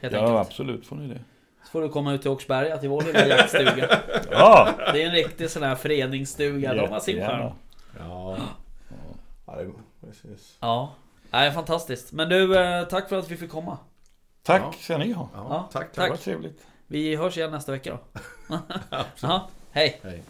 Helt Ja, enkelt. absolut får ni det. Så får du komma ut till Åkersberga till vår lilla jaktstuga. Ja! Det är en riktig sån här föreningsstuga. De har sin charm. Ja. ja det, precis. Ja. Nej, fantastiskt. Men du, eh, tack för att vi fick komma. Tack Ja. ska ni ha. Ja, tack, Det var trevligt. Vi hörs igen nästa vecka då. Ja, hej. Hej.